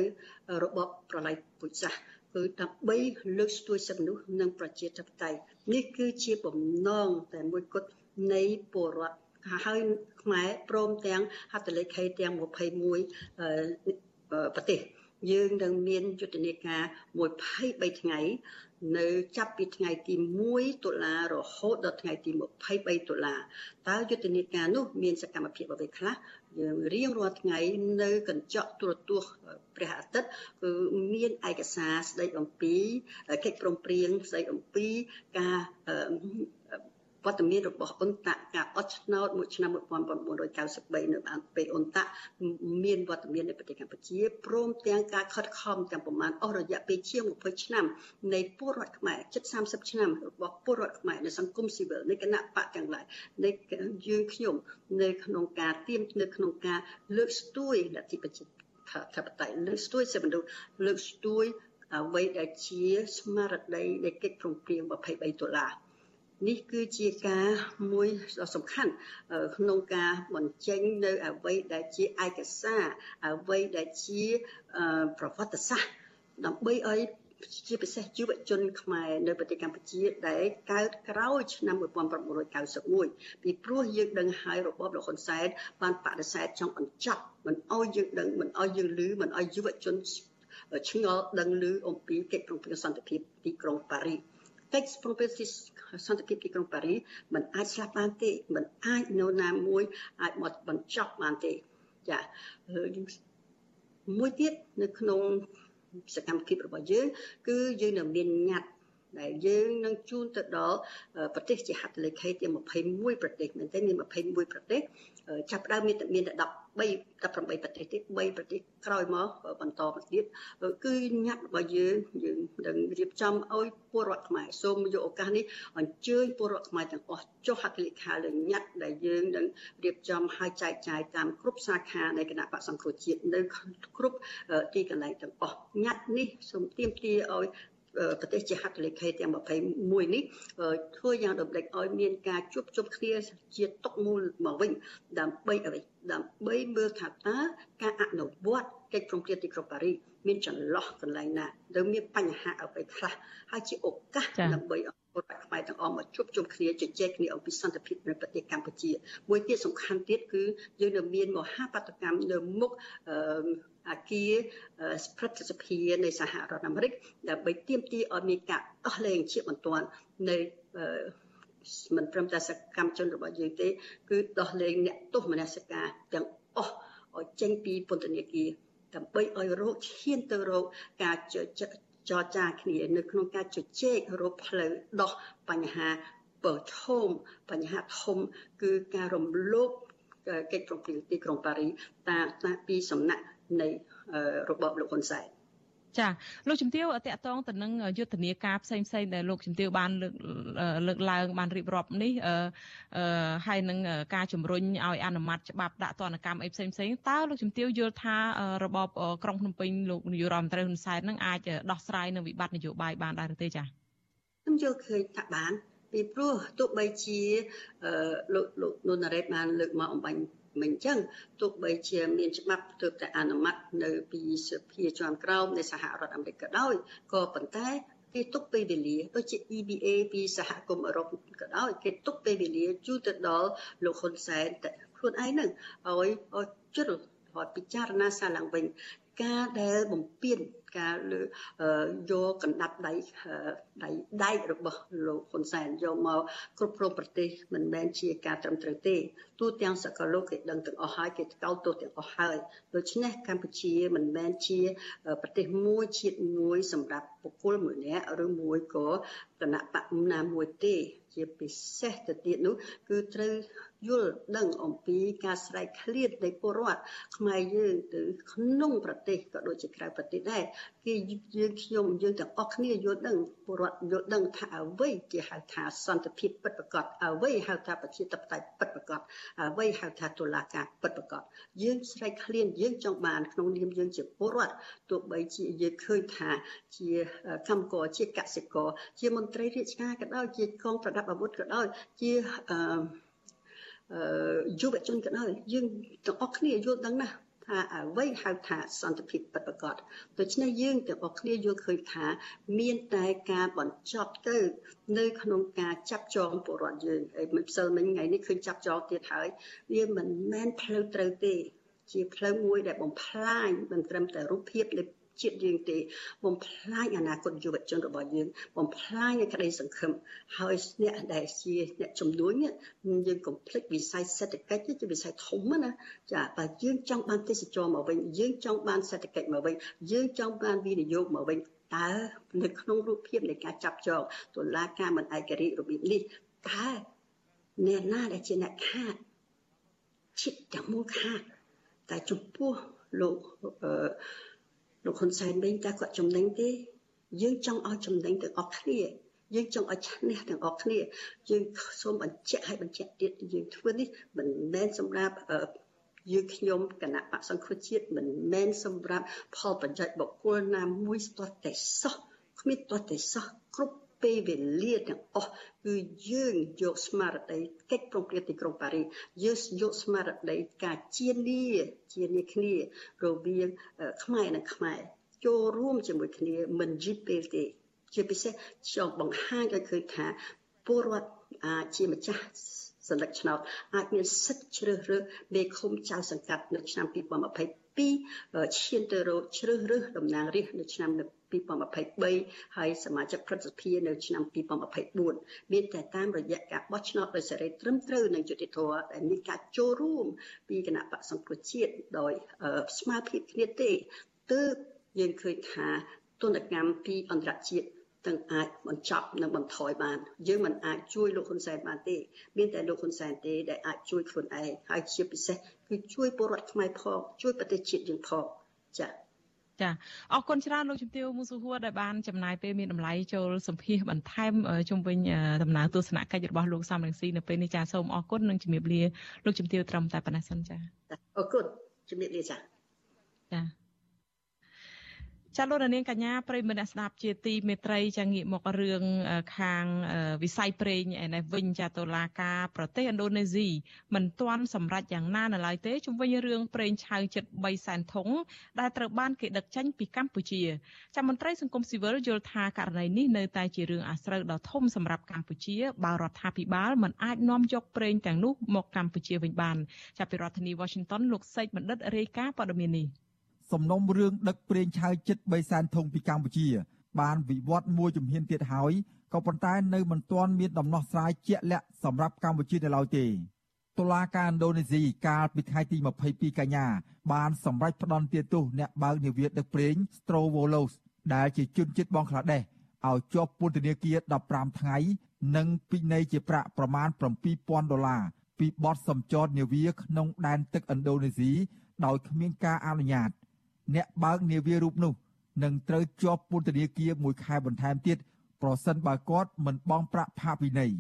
របបប្រល័យពូជសាសន៍គឺដើម្បីលើកស្ទួយសិទ្ធិមនុស្សនិងប្រជាធិបតេយ្យនេះគឺជាបំណងតែមួយគត់នៃពលរដ្ឋហើយខ្មែរព្រមទាំងហត្ថលេខីទាំង21ប្រទេសយើងនឹងមានយុទ្ធនាការ23ថ្ងៃ នៅចាប់ពីថ្ងៃទី1តុលារហូតដល់ថ្ងៃទី23តុលាតើយុទ្ធនាការនោះមានសកម្មភាពអ្វីខ្លះ យើងរៀងរាល់ថ្ងៃនៅកញ្ចក់ទូរទស្សន៍ព្រះអាទិត្យគឺមានឯកសារស្ដីអំពីកិច្ចព្រមព្រៀងស្ដីអំពីការ វត្តមានរបស់អ៊ុនតាក់ការអត់ឆ្នោតមួយឆ្នាំ1993នៅបានពេលអ៊ុនតាក់មានវត្តមាននៅប្រទេសកម្ពុជាព្រមទាំងការខិតខំទាំងប្រមាណអស់រយៈពេលជាង20ឆ្នាំនៃពលរដ្ឋខ្មែរជិត30ឆ្នាំរបស់ពលរដ្ឋខ្មែរនៅសង្គមស៊ីវិលនៃគណៈបកទាំងឡាយនៃយើងខ្ញុំនៅក្នុងការទៀមនៅក្នុងការលើកស្ទួយលទ្ធិប្រជាធិបតេយ្យលើកស្ទួយសិទ្ធិមនុស្សលើកស្ទួយអ្វីដែលជាស្មារតីនៃកិច្ចព្រមព្រៀង23ដុល្លារ នេះគឺជាការមួយដ៏សំខាន់ក្នុងការបញ្ចេញនៅអ្វីដែលជាឯកសារអ្វីដែលជាប្រវត្តិសាស្ត្រដើម្បីឲ្យជាពិសេសយុវជនខ្មែរនៅប្រទេសកម្ពុជាដែលកើតក្រោយឆ្នាំ1991ពីព្រោះយើងដឹងហើយរបបលោកហ៊ុនសែនបានបដិសេធចង់បញ្ចប់មិនអោយយើងដឹងមិនអោយយើងឮមិនអោយយុវជនឆ្ងល់ដឹងឮអំពីកិច្ចព្រមព្រៀងសន្តិភាពទីក្រុងប៉ារីស កិច្ចព្រមព្រៀងសន្តិភាពទីក្រុងប៉ារីសมันអាចស្លាប់បានទេมันអាចនៅណាមួយអាចមកបញ្ចប់បានទេចាមួយទៀតនៅក្នុងសកម្មភាពរបស់យើងគឺយើងនៅមានញត្តិ ដែលយើងនឹងជូនទៅដល់ប្រទេសជាហត្ថលេខីទាំង21ប្រទេសមែនទេមាន21ប្រទេសចាប់ផ្ដើមមានតែមានតែ18ប្រទេសទៀត3ប្រទេសក្រោយមកបន្តមកទៀតគឺញត្តិរបស់យើងយើងនឹងរៀបចំឲ្យពលរដ្ឋខ្មែរសូមយកឱកាសនេះអញ្ជើញពលរដ្ឋខ្មែរទាំងអស់ចុះហត្ថលេខាលើញត្តិដែលយើងនឹងរៀបចំឲ្យចែកចាយតាមគ្រប់សាខានៃគណៈបក្សសង្គ្រោះជាតិនៅគ្រប់ទីកន្លែងទាំងអស់ញត្តិនេះសូមទាមទារឲ្យ ប្រទេសជាហត្ថលេខីទាំង21នេះធ្វើយ៉ាងដំណេចឲ្យមានការជួបជុំគ្នាជាតុមូលមកវិញដើម្បីអ្វីដើម្បីមើលថាតើការអនុវត្តកិច្ចព្រមព្រៀងទីក្រុងប៉ារីសមានចន្លោះកន្លែងណាដែលមានបញ្ហាអ្វីខ្លះហើយជាឱកាសដើម្បីឲ្យពលរដ្ឋខ្មែរទាំងអស់មកជួបជុំគ្នាជជែកគ្នាអំពីសន្តិភាពនៅប្រទេសកម្ពុជាមួយទៀតសំខាន់ទៀតគឺយើងនៅមានមហាបដកម្មនៅមុខ អគារព្រឹទ្ធសភានៃសហរដ្ឋអាមេរិកដើម្បីទាមទារឲ្យមានការដោះលែងជាបន្ទាន់នៅមិនត្រឹមតែសកម្មជនរបស់យើងទេ គឺដោះលែងអ្នកទោសមនសិការទាំងអស់ឲ្យចេញពីពន្ធនាគារដើម្បីឲ្យរោគឈានទៅរោគការចចរចាគ្នានៅក្នុងការជជែករកផ្លូវដោះបញ្ហាប្រឈមបញ្ហាធំគឺការរំលោភកិច្ចព្រមព្រៀងទីក្រុងប៉ារីតាមពីសំណាក់ នៃរបបលោកហ៊ុនសែនចាលោកជំទាវតកតងទៅនឹងយុទ្ធនាការផ្សេងផ្សេងដែលលោកជំទាវបានលើកលើកឡើងបានរៀបរាប់នេះអឺហើយនឹងការជំរុញឲ្យអនុម័តច្បាប់ដាក់ទណ្ឌកម្មអីផ្សេងផ្សេងតើលោកជំទាវយល់ថារបបក្រុងភ្នំពេញលោកនាយរដ្ឋមន្ត្រីហ៊ុនសែននឹងអាចដោះស្រាយនឹងវិបត្តិនយោបាយបានដែរឬទេចាខ្ញុំយល់ឃើញថាបានពីព្រោះទោះបីជាលោកលោកនុនរ៉េតបានលើកមកអំបញ្ញ មិនអញ្ចឹងទោះបីជាមានច្បាប់ទើបតែអនុម័តនៅពីសភាជាន់ក្រោមនៃសហរដ្ឋអាមេរិកក៏ដោយក៏ប៉ុន្តែគេទុកពេលវេលាដូចជា EBA ពីសហគមន៍អឺរ៉ុបក៏ដោយគេទុកពេលវេលាជូរទៅដល់លោកហ៊ុនសែនតែខ្លួនឯងហ្នឹងឲ្យឲ្យជ្រុលឲ្យពិចារណាសាឡើងវិញការដែលបំពេញ ការលើយកកណ្ដាប់ដៃដៃដែករបស់លោកហ៊ុនសែនយកមកគ្រប់គ្រងប្រទេសមិនមែនជាការត្រឹមត្រូវទេទូទាំងសកលលោកគេដឹងទាំងអស់ហើយគេកោតទោសទាំងអស់ហើយដូច្នេះកម្ពុជាមិនមែនជាប្រទេសមួយជាតិមួយសម្រាប់បុគ្គលមួយនាក់ឬមួយក៏គណៈបកណាមួយទេ ជាពិសេសទៅទៀតនោះគឺត្រូវ យល់ដឹងអំពីការស្រែកឃ្លាតនៃពលរដ្ឋខ្មែរយើងទៅក្នុងប្រទេសក៏ដូចជាក្រៅប្រទេសដែរគេយើងខ្ញុំយើងទាំងអស់គ្នាយល់ដឹងពលរដ្ឋយល់ដឹងថាអ្វីជាហៅថាសន្តិភាពពិតប្រាកដអ្វីហៅថាប្រជាធិបតេយ្យពិតប្រាកដអ្វីហៅថាតុលាការពិតប្រាកដយើងស្រែកឃ្លានយើងចង់បានក្នុងនាមយើងជាពលរដ្ឋទោះបីជាយើងឃើញថាជាកម្មករជាកសិករជាមន្ត្រីរាជការក៏ដោយជាកងប្រដាប់អាវុធក៏ដោយជាអឺ យុវជនក៏ដោយយើងទាំងអស់គ្នាយល់ដឹងណាស់ថាអ្វីហៅថាសន្តិភាពពិតប្រាកដដូច្នេះយើងទាំងអស់គ្នាយល់ឃើញថា មានតែការបញ្ចប់ទៅ នៅ ក្នុងការចាប់ចងពលរដ្ឋយើងហើយមិនផ្សិលមិញថ្ងៃនេះឃើញចាប់ចងទៀតហើយវាមិនមែនផ្លូវត្រូវទេ ជាផ្លូវមួយដែលបំផ្លាញមិនត្រឹមតែរូបភាពលេ ជាតិយើងទេបំផ្លាញអនាគតយុវជនរបស់យើងបំផ្លាញក្តីសង្ឃឹមហើយអ្នកដែលជាអ្នកជំនួយយើងកុំភ្លេចវិស័យសេដ្ឋកិច្ចជាវិស័យធំណាចាបើយើងចង់បានទេសចរមកវិញយើងចង់បានសេដ្ឋកិច្ចមកវិញយើងចង់បានវិនិយោគមកវិញតើនៅក្នុងរូបភាពនៃការចាប់ចងតុលាការមិនឯករាជ្យរបៀបនេះតើអ្នកណាដែលជាអ្នកខាតចិត្តទាំងមូលខាតតែចំពោះលោកអឺ លោកហ៊ុនសែនវិញតើគាត់ចំណេញទេយើងចង់ឲ្យចំណេញទាំងអស់គ្នាយើងចង់ឲ្យឈ្នះទាំងអស់គ្នាយើងសូមបញ្ជាក់ឲ្យបញ្ជាក់ទៀតយើងធ្វើនេះមិនមែនសម្រាប់យើងខ្ញុំគណៈបកសង្គ្រោះជាតិមិនមែនសម្រាប់ផលប្រយោជន៍បុគ្គលណាមួយស្ទាល់តែសោះគ្មានទាល់តែសោះគ្រប់ ពេលវេលាទាំងអស់គឺយើងយកស្មារតីកិច្ចប្រំព្រៀងទីក្រុងប៉ារីសយើងយកស្មារតីការជានីជានីគ្នារវាងខ្មែរនិងខ្មែរចូលរួមជាមួយគ្នាមិនយឺតពេលទេ ជាពិសេសចង់បង្ហាញឲ្យឃើញថាពលរដ្ឋអាចជាម្ចាស់សន្លឹកឆ្នោតអាចមានសិទ្ធិជ្រើសរើសមេឃុំចៅសង្កាត់នៅឆ្នាំ2022ឈានទៅរកជ្រើសរើសតំណាងរាស្ត្រនៅឆ្នាំ2023ហើយសមាជិកព្រឹទ្ធសភានៅឆ្នាំ2024មានតែតាមរយៈការបោះឆ្នោតដោយសេរីត្រឹមត្រូវនិងយុត្តិធម៌ដែលមានការចូលរួមពីគណៈបកសង្គ្រោះជាតិដោយស្មារតីគ្នាទេទើបយើងឃើញថាទនកម្មពីអន្តរជាតិទាំងអាចបញ្ចប់និងបន្ថយបានយើងមិនអាចជួយលោកហ៊ុនសែនបានទេមានតែលោកហ៊ុនសែនទេដែលអាចជួយខ្លួនឯងហើយជាពិសេសគឺជួយពលរដ្ឋខ្មែរផងជួយប្រទេសជាតិយើងផងចា៎ ចាអរគុណច្រើនលោកជំទាវមូសុហួរដែលបានចំណាយពេលមានតម្លៃចូលសម្ភាសបន្ថែមជុំវិញដំណើរទស្សនកិច្ចរបស់លោកសំរងស៊ីនៅពេលនេះចាសូមអរគុណនិងជំរាបលាលោកជំទាវត្រឹមតែប៉ុណ្ណេះសិនចាអរគុណជំរាបលាចាចា ចាលោកនាងកញ្ញាប្រិមនៈស្ដាប់ជាទីមេត្រីចាងាកមករឿងខាងវិស័យប្រេងឯនេះវិញចាតុលាការប្រទេសឥណ្ឌូនេស៊ីមិនទាន់សម្រេចយ៉ាងណានៅឡើយទេជុំវិញរឿងប្រេងឆៅជិត3សែនធុងដែលត្រូវបានគេដឹកចេញពីកម្ពុជាចាមន្ត្រីសង្គមស៊ីវិលយល់ថាករណីនេះនៅតែជារឿងអាស្រូវដ៏ធំសម្រាប់កម្ពុជាបើរដ្ឋាភិបាលមិនអាចនាំយកប្រេងទាំងនោះមកកម្ពុជាវិញបានចាប់ពីរដ្ឋធានី Washington លោកសេកបណ្ឌិតរាយការណ៍ព័ត៌មាននេះ សំណុំរឿងដឹកប្រេងឆៅចិត្ត3សែនធុងពីកម្ពុជា បានវិវត្តមួយជំហានទៀតហើយក៏ប៉ុន្តែនៅមិនទាន់មានដំណោះស្រាយជាក់លាក់សម្រាប់កម្ពុជានៅឡើយទេតុលាការឥណ្ឌូនេស៊ីកាលពីថ្ងៃទី22កញ្ញាបានសម្រេចផ្តន្ទាទោសអ្នកបើកនាវាដឹកប្រេង Strovolos ដែលជាជនជាតិបង់ក្លាដេសឲ្យជាប់ពន្ធនាគារ15ថ្ងៃ និងពិន័យជាប្រាក់ប្រមាណ7000ដុល្លារពីបទសម្ចតនាវាក្នុងដែនទឹកឥណ្ឌូនេស៊ីដោយគ្មានការអនុញ្ញាត អ្នកបើកនាវារូបនោះនឹងត្រូវជាប់ពន្ធនាគារមួយខែបន្ថែមទៀតប្រសិនបើគាត់មិនបង់ប្រាក់ផាកពិន័យ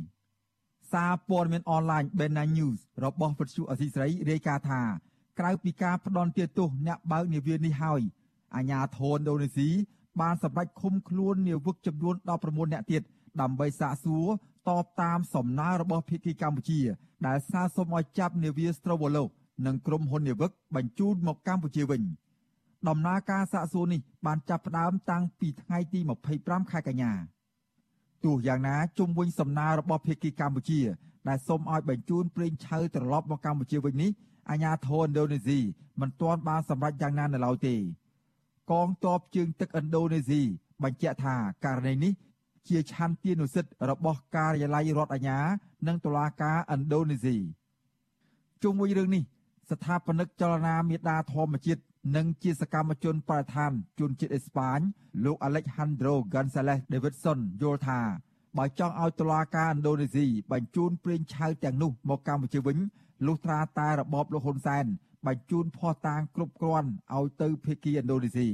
សារព័ត៌មានអនឡាញ Bena News របស់វិទ្យុអសីស្រីរាយការណ៍ថាក្រៅពីការផ្ដន់ទាទោសអ្នកបើកនាវានេះហើយអាញាធរឥណ្ឌូនេស៊ីបានសម្រេចឃុំខ្លួននាវិកចំនួន19នាក់ទៀតដើម្បីសាកសួរតបតាមសំណើរបស់ភាគីកម្ពុជា ដែលសារសុំឲ្យចាប់នាវា Strovolo និងក្រុមហ៊ុននាវិកបញ្ជូនមកកម្ពុជាវិញ។ ដំណើរការសាកសួរនេះបានចាប់ផ្ដើមតាំងពីថ្ងៃទី25ខែកញ្ញាទោះយ៉ាងណាជុំវិញសំណើរបស់ភាគីកម្ពុជា ដែលសូមឲ្យបញ្ជូនប្រេងឆៅត្រឡប់មកកម្ពុជាវិញនេះអាញាធរឥណ្ឌូនេស៊ីមិនទាន់បានសម្រេចយ៉ាងណានៅឡើយទេកងទ័ពជើងទឹកឥណ្ឌូនេស៊ីបញ្ជាក់ថាករណីនេះជាឆន្ទានុសិទ្ធិរបស់ការិយាល័យរដ្ឋអាជ្ញានិងតុលាការឥណ្ឌូនេស៊ីជុំវិញរឿងនេះស្ថាបនិកចលនាមេដាធម្មជាតិ និងជាសកម្មជនបរិស្ថានជនជាតិអេស្ប៉ាញលោក Alejandro Gonzalez Davidson យល់ថាបើចង់ឲ្យតុលាការឥណ្ឌូនេស៊ីបញ្ជូនប្រេងឆៅទាំងនោះមកកម្ពុជាវិញលុះត្រាតែរបបលោកហ៊ុនសែនបញ្ជូនភ័ស្តុតាងគ្រប់គ្រាន់ឲ្យទៅភាគីឥណ្ឌូនេស៊ី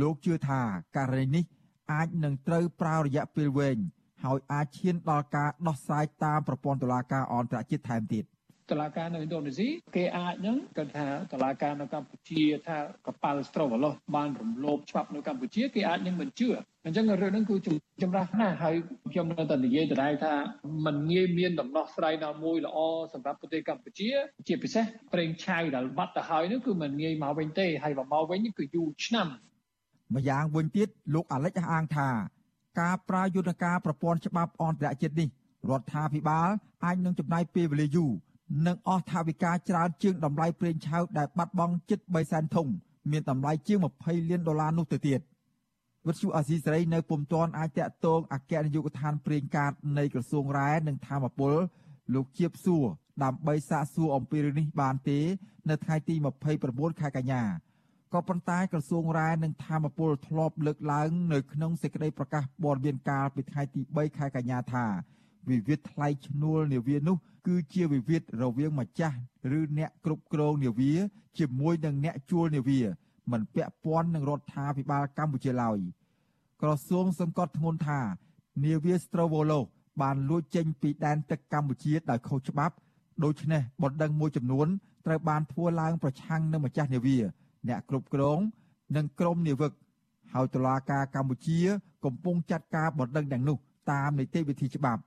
លោកជឿថាករណីនេះអាចនឹងត្រូវប្រើរយៈពេលវែងហើយអាចឈានដល់ការដោះស្រាយតាមប្រព័ន្ធតុលាការអន្តរជាតិថែមទៀត។ តឡាការនៅឥណ្ឌូនេស៊ីគេអាចហ្នឹងគាត់ថាតឡាការនៅកម្ពុជាថាកប៉ាល់ស្រូវឡោះបានរំលោភច្បាប់នៅកម្ពុជាគេអាចនឹងមិនជឿអញ្ចឹងរឿងហ្នឹងគឺចម្រាស់ណាស់ហើយខ្ញុំនៅតែនិយាយដដែលថាมันងាយមានដំណោះស្រាយណាមួយល្អសម្រាប់ប្រទេសកម្ពុជា ជាពិសេសប្រេងឆៅដែលបាត់ទៅហើយនោះគឺมันងាយមកវិញទេហើយបើមកវិញគឺយូរឆ្នាំម្យ៉ាងវិញទៀតលោកអាលិចអះអាងថាការប្រើយន្តការប្រព័ន្ធច្បាប់អន្តរជាតិនេះរដ្ឋាភិបាលអាចនឹងចំណាយពេលវេលាយូរ និងអស់ថវិកាច្រើនជាងតម្លៃប្រេងឆៅដែលបាត់បង់ជិត3សែនធុងមានតម្លៃជាង20លានដុល្លារនោះទៅទៀតវិទ្យុអាស៊ីសេរីនៅពុំទាន់អាចតាក់ទងអគ្គនាយកដ្ឋានប្រេងកាតនៃក្រសួងរ៉ែនិងធម្មពលលោកជាបសួរដើម្បីសាកសួរអំពីរឿងនេះបានទេ នៅថ្ងៃទី29ខែកញ្ញាក៏ប៉ុន្តែក្រសួងរ៉ែនិងធម្មពលធ្លាប់លើកឡើង នៅក្នុងសេចក្តីប្រកាសព័ត៌មានកាលពីថ្ងៃទី3ខែកញ្ញាថា វិវាទថ្លៃឈ្នួលនាវានោះគឺជាវិវាទរវាងម្ចាស់ឬអ្នកគ្រប់គ្រងនាវាជាមួយនឹងអ្នកជួលនាវាមិនពាក់ព័ន្ធនឹងរដ្ឋាភិបាលកម្ពុជាឡើយក្រសួងសង្កត់ធ្ងន់ថានាវា Strovolo បានលួចចេញពីដែនទឹកកម្ពុជាដោយខុសច្បាប់ដូច្នេះបណ្ដឹងមួយចំនួនត្រូវបានធ្វើឡើងប្រឆាំងនឹងម្ចាស់នាវា អ្នកគ្រប់គ្រង និងក្រុមនាវិកហើយតុលាការកម្ពុជា កំពុងចាត់ការបណ្ដឹងទាំងនោះតាមនីតិវិធីច្បាប់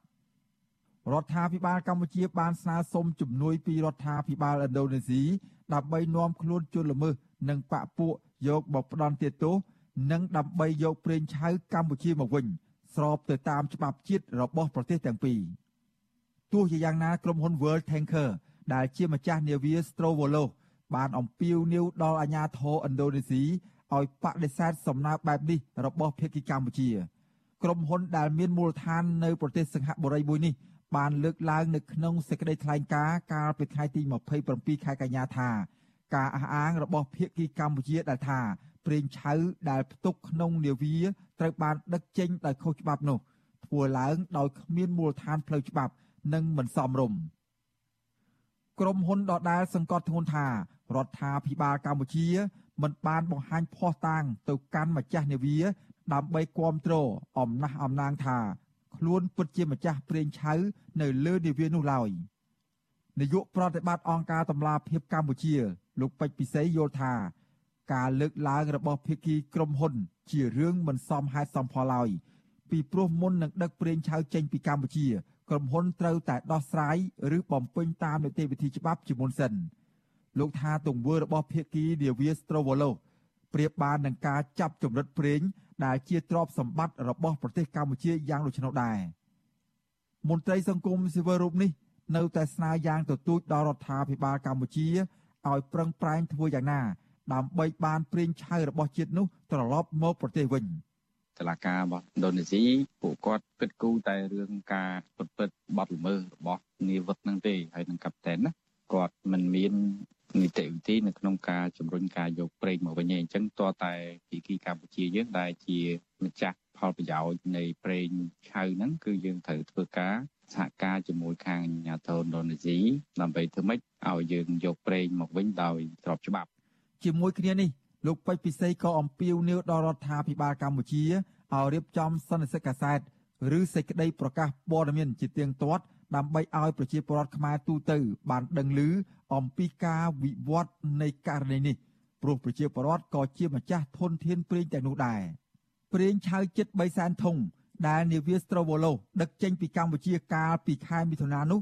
រដ្ឋាភិបាលកម្ពុជាបានស្នើសុំជំនួយពីរដ្ឋាភិបាលឥណ្ឌូនេស៊ីដើម្បីនាំខ្លួនជនល្មើសនិងបកពួកយកមកផ្ដន់ទោសនិងដើម្បីយកប្រេងឆៅកម្ពុជាមកវិញ ស្របទៅតាមច្បាប់ជាតិរបស់ប្រទេសទាំងពីរទោះជាយ៉ាងណាក្រុមហ៊ុន World Tanker ដែលជាម្ចាស់នាវា Strovolo បានអំពាវនាវដល់អាជ្ញាធរឥណ្ឌូនេស៊ីឲ្យបដិសេធសំណើបែបនេះរបស់ភាគីកម្ពុជា ក្រុមហ៊ុនដែលមានមូលដ្ឋាននៅប្រទេសសិង្ហបុរីមួយនេះ បានលើកឡើងនៅក្នុងសេចក្តីថ្លែងការណ៍កាលពីថ្ងៃទី27ខែកញ្ញាថា ការអះអាងរបស់ភាគីកម្ពុជាដែលថាប្រេងឆៅដែលផ្ទុកក្នុងនាវាត្រូវបានដឹកចេញដោយខុសច្បាប់នោះធ្វើឡើងដោយគ្មានមូលដ្ឋានផ្លូវច្បាប់និងមិនសមរម្យក្រុមហ៊ុនដដែលសង្កត់ធ្ងន់ថារដ្ឋាភិបាលកម្ពុជា មិនបានបង្ហាញភ័ស្តុតាងទៅកាន់ម្ចាស់នាវាដើម្បីគ្រប់គ្រងអំណះអំណាងថា ខ្លួនពិតជាម្ចាស់ប្រេងឆៅនៅលើនាវានោះឡើយនាយកប្រតិបត្តិអង្គការតម្លាភាពកម្ពុជា លោកពេជ្រពិសីយល់ថាការលើកឡើងរបស់ភាគីក្រុមហ៊ុន ជារឿងមិនសមហេតុសមផលឡើយពីព្រោះមុននឹងដឹកប្រេងឆៅចេញពីកម្ពុជាក្រុមហ៊ុនត្រូវតែដោះស្រាយឬបំពេញតាមនីតិវិធីច្បាប់ជាមុនសិនលោកថាទង្វើរបស់ភាគីនាវាស្ត្រូវឡូ ប្រៀបបាននឹងការចាប់ចម្រិតប្រេងដែលជាទ្រព្យសម្បត្តិរបស់ប្រទេសកម្ពុជាយ៉ាងដូច្នោះដែរមន្ត្រីសង្គមស៊ីវិលរូបនេះនៅតែស្នើយ៉ាងទទូចដល់រដ្ឋាភិបាលកម្ពុជាឲ្យប្រឹងប្រែងធ្វើយ៉ាងណា ដើម្បីបានប្រេងឆៅរបស់ជាតិនោះត្រឡប់មកប្រទេសវិញតឡាការរបស់ឥណ្ឌូនេស៊ីពួកគាត់គិតគូរតែរឿងការពិតពិតបត់ល្មើសរបស់នាវិកហ្នឹងទេហើយនឹងកាប់តែនណាគាត់មិនមាន នីតិវិធីនៅក្នុងការជំរុញការយកប្រេងមកវិញទេអញ្ចឹងតើតែពីគីកម្ពុជាយើងដែលជាម្ចាស់ផលប្រយោជន៍នៃប្រេងឆៅហ្នឹងគឺយើងត្រូវធ្វើការសហការជាមួយខាងអាជ្ញាធរឥណ្ឌូនេស៊ីដើម្បីធ្វើម៉េចឲ្យយើងយកប្រេងមកវិញដោយស្របច្បាប់ ជាមួយគ្នានេះលោកពេជ្រពិសីក៏អំពាវនាវដល់រដ្ឋាភិបាលកម្ពុជាឲ្យរៀបចំសន្និសីទកាសែតឬសេចក្តីប្រកាសព័ត៌មានជាទៀងទាត់ដើម្បីឲ្យប្រជាពលរដ្ឋខ្មែរទូទៅបានដឹងឮ អំពីការវិវត្តនៃករណីនេះព្រោះប្រជាពលរដ្ឋក៏ជាម្ចាស់ធនធានប្រេងទាំងនោះដែរប្រេងឆៅចិត្ត3សែនធុងដែលនាវាស្ត្រូវឡូដឹកចេញពីកម្ពុជាកាលពីខែមិថុនានោះ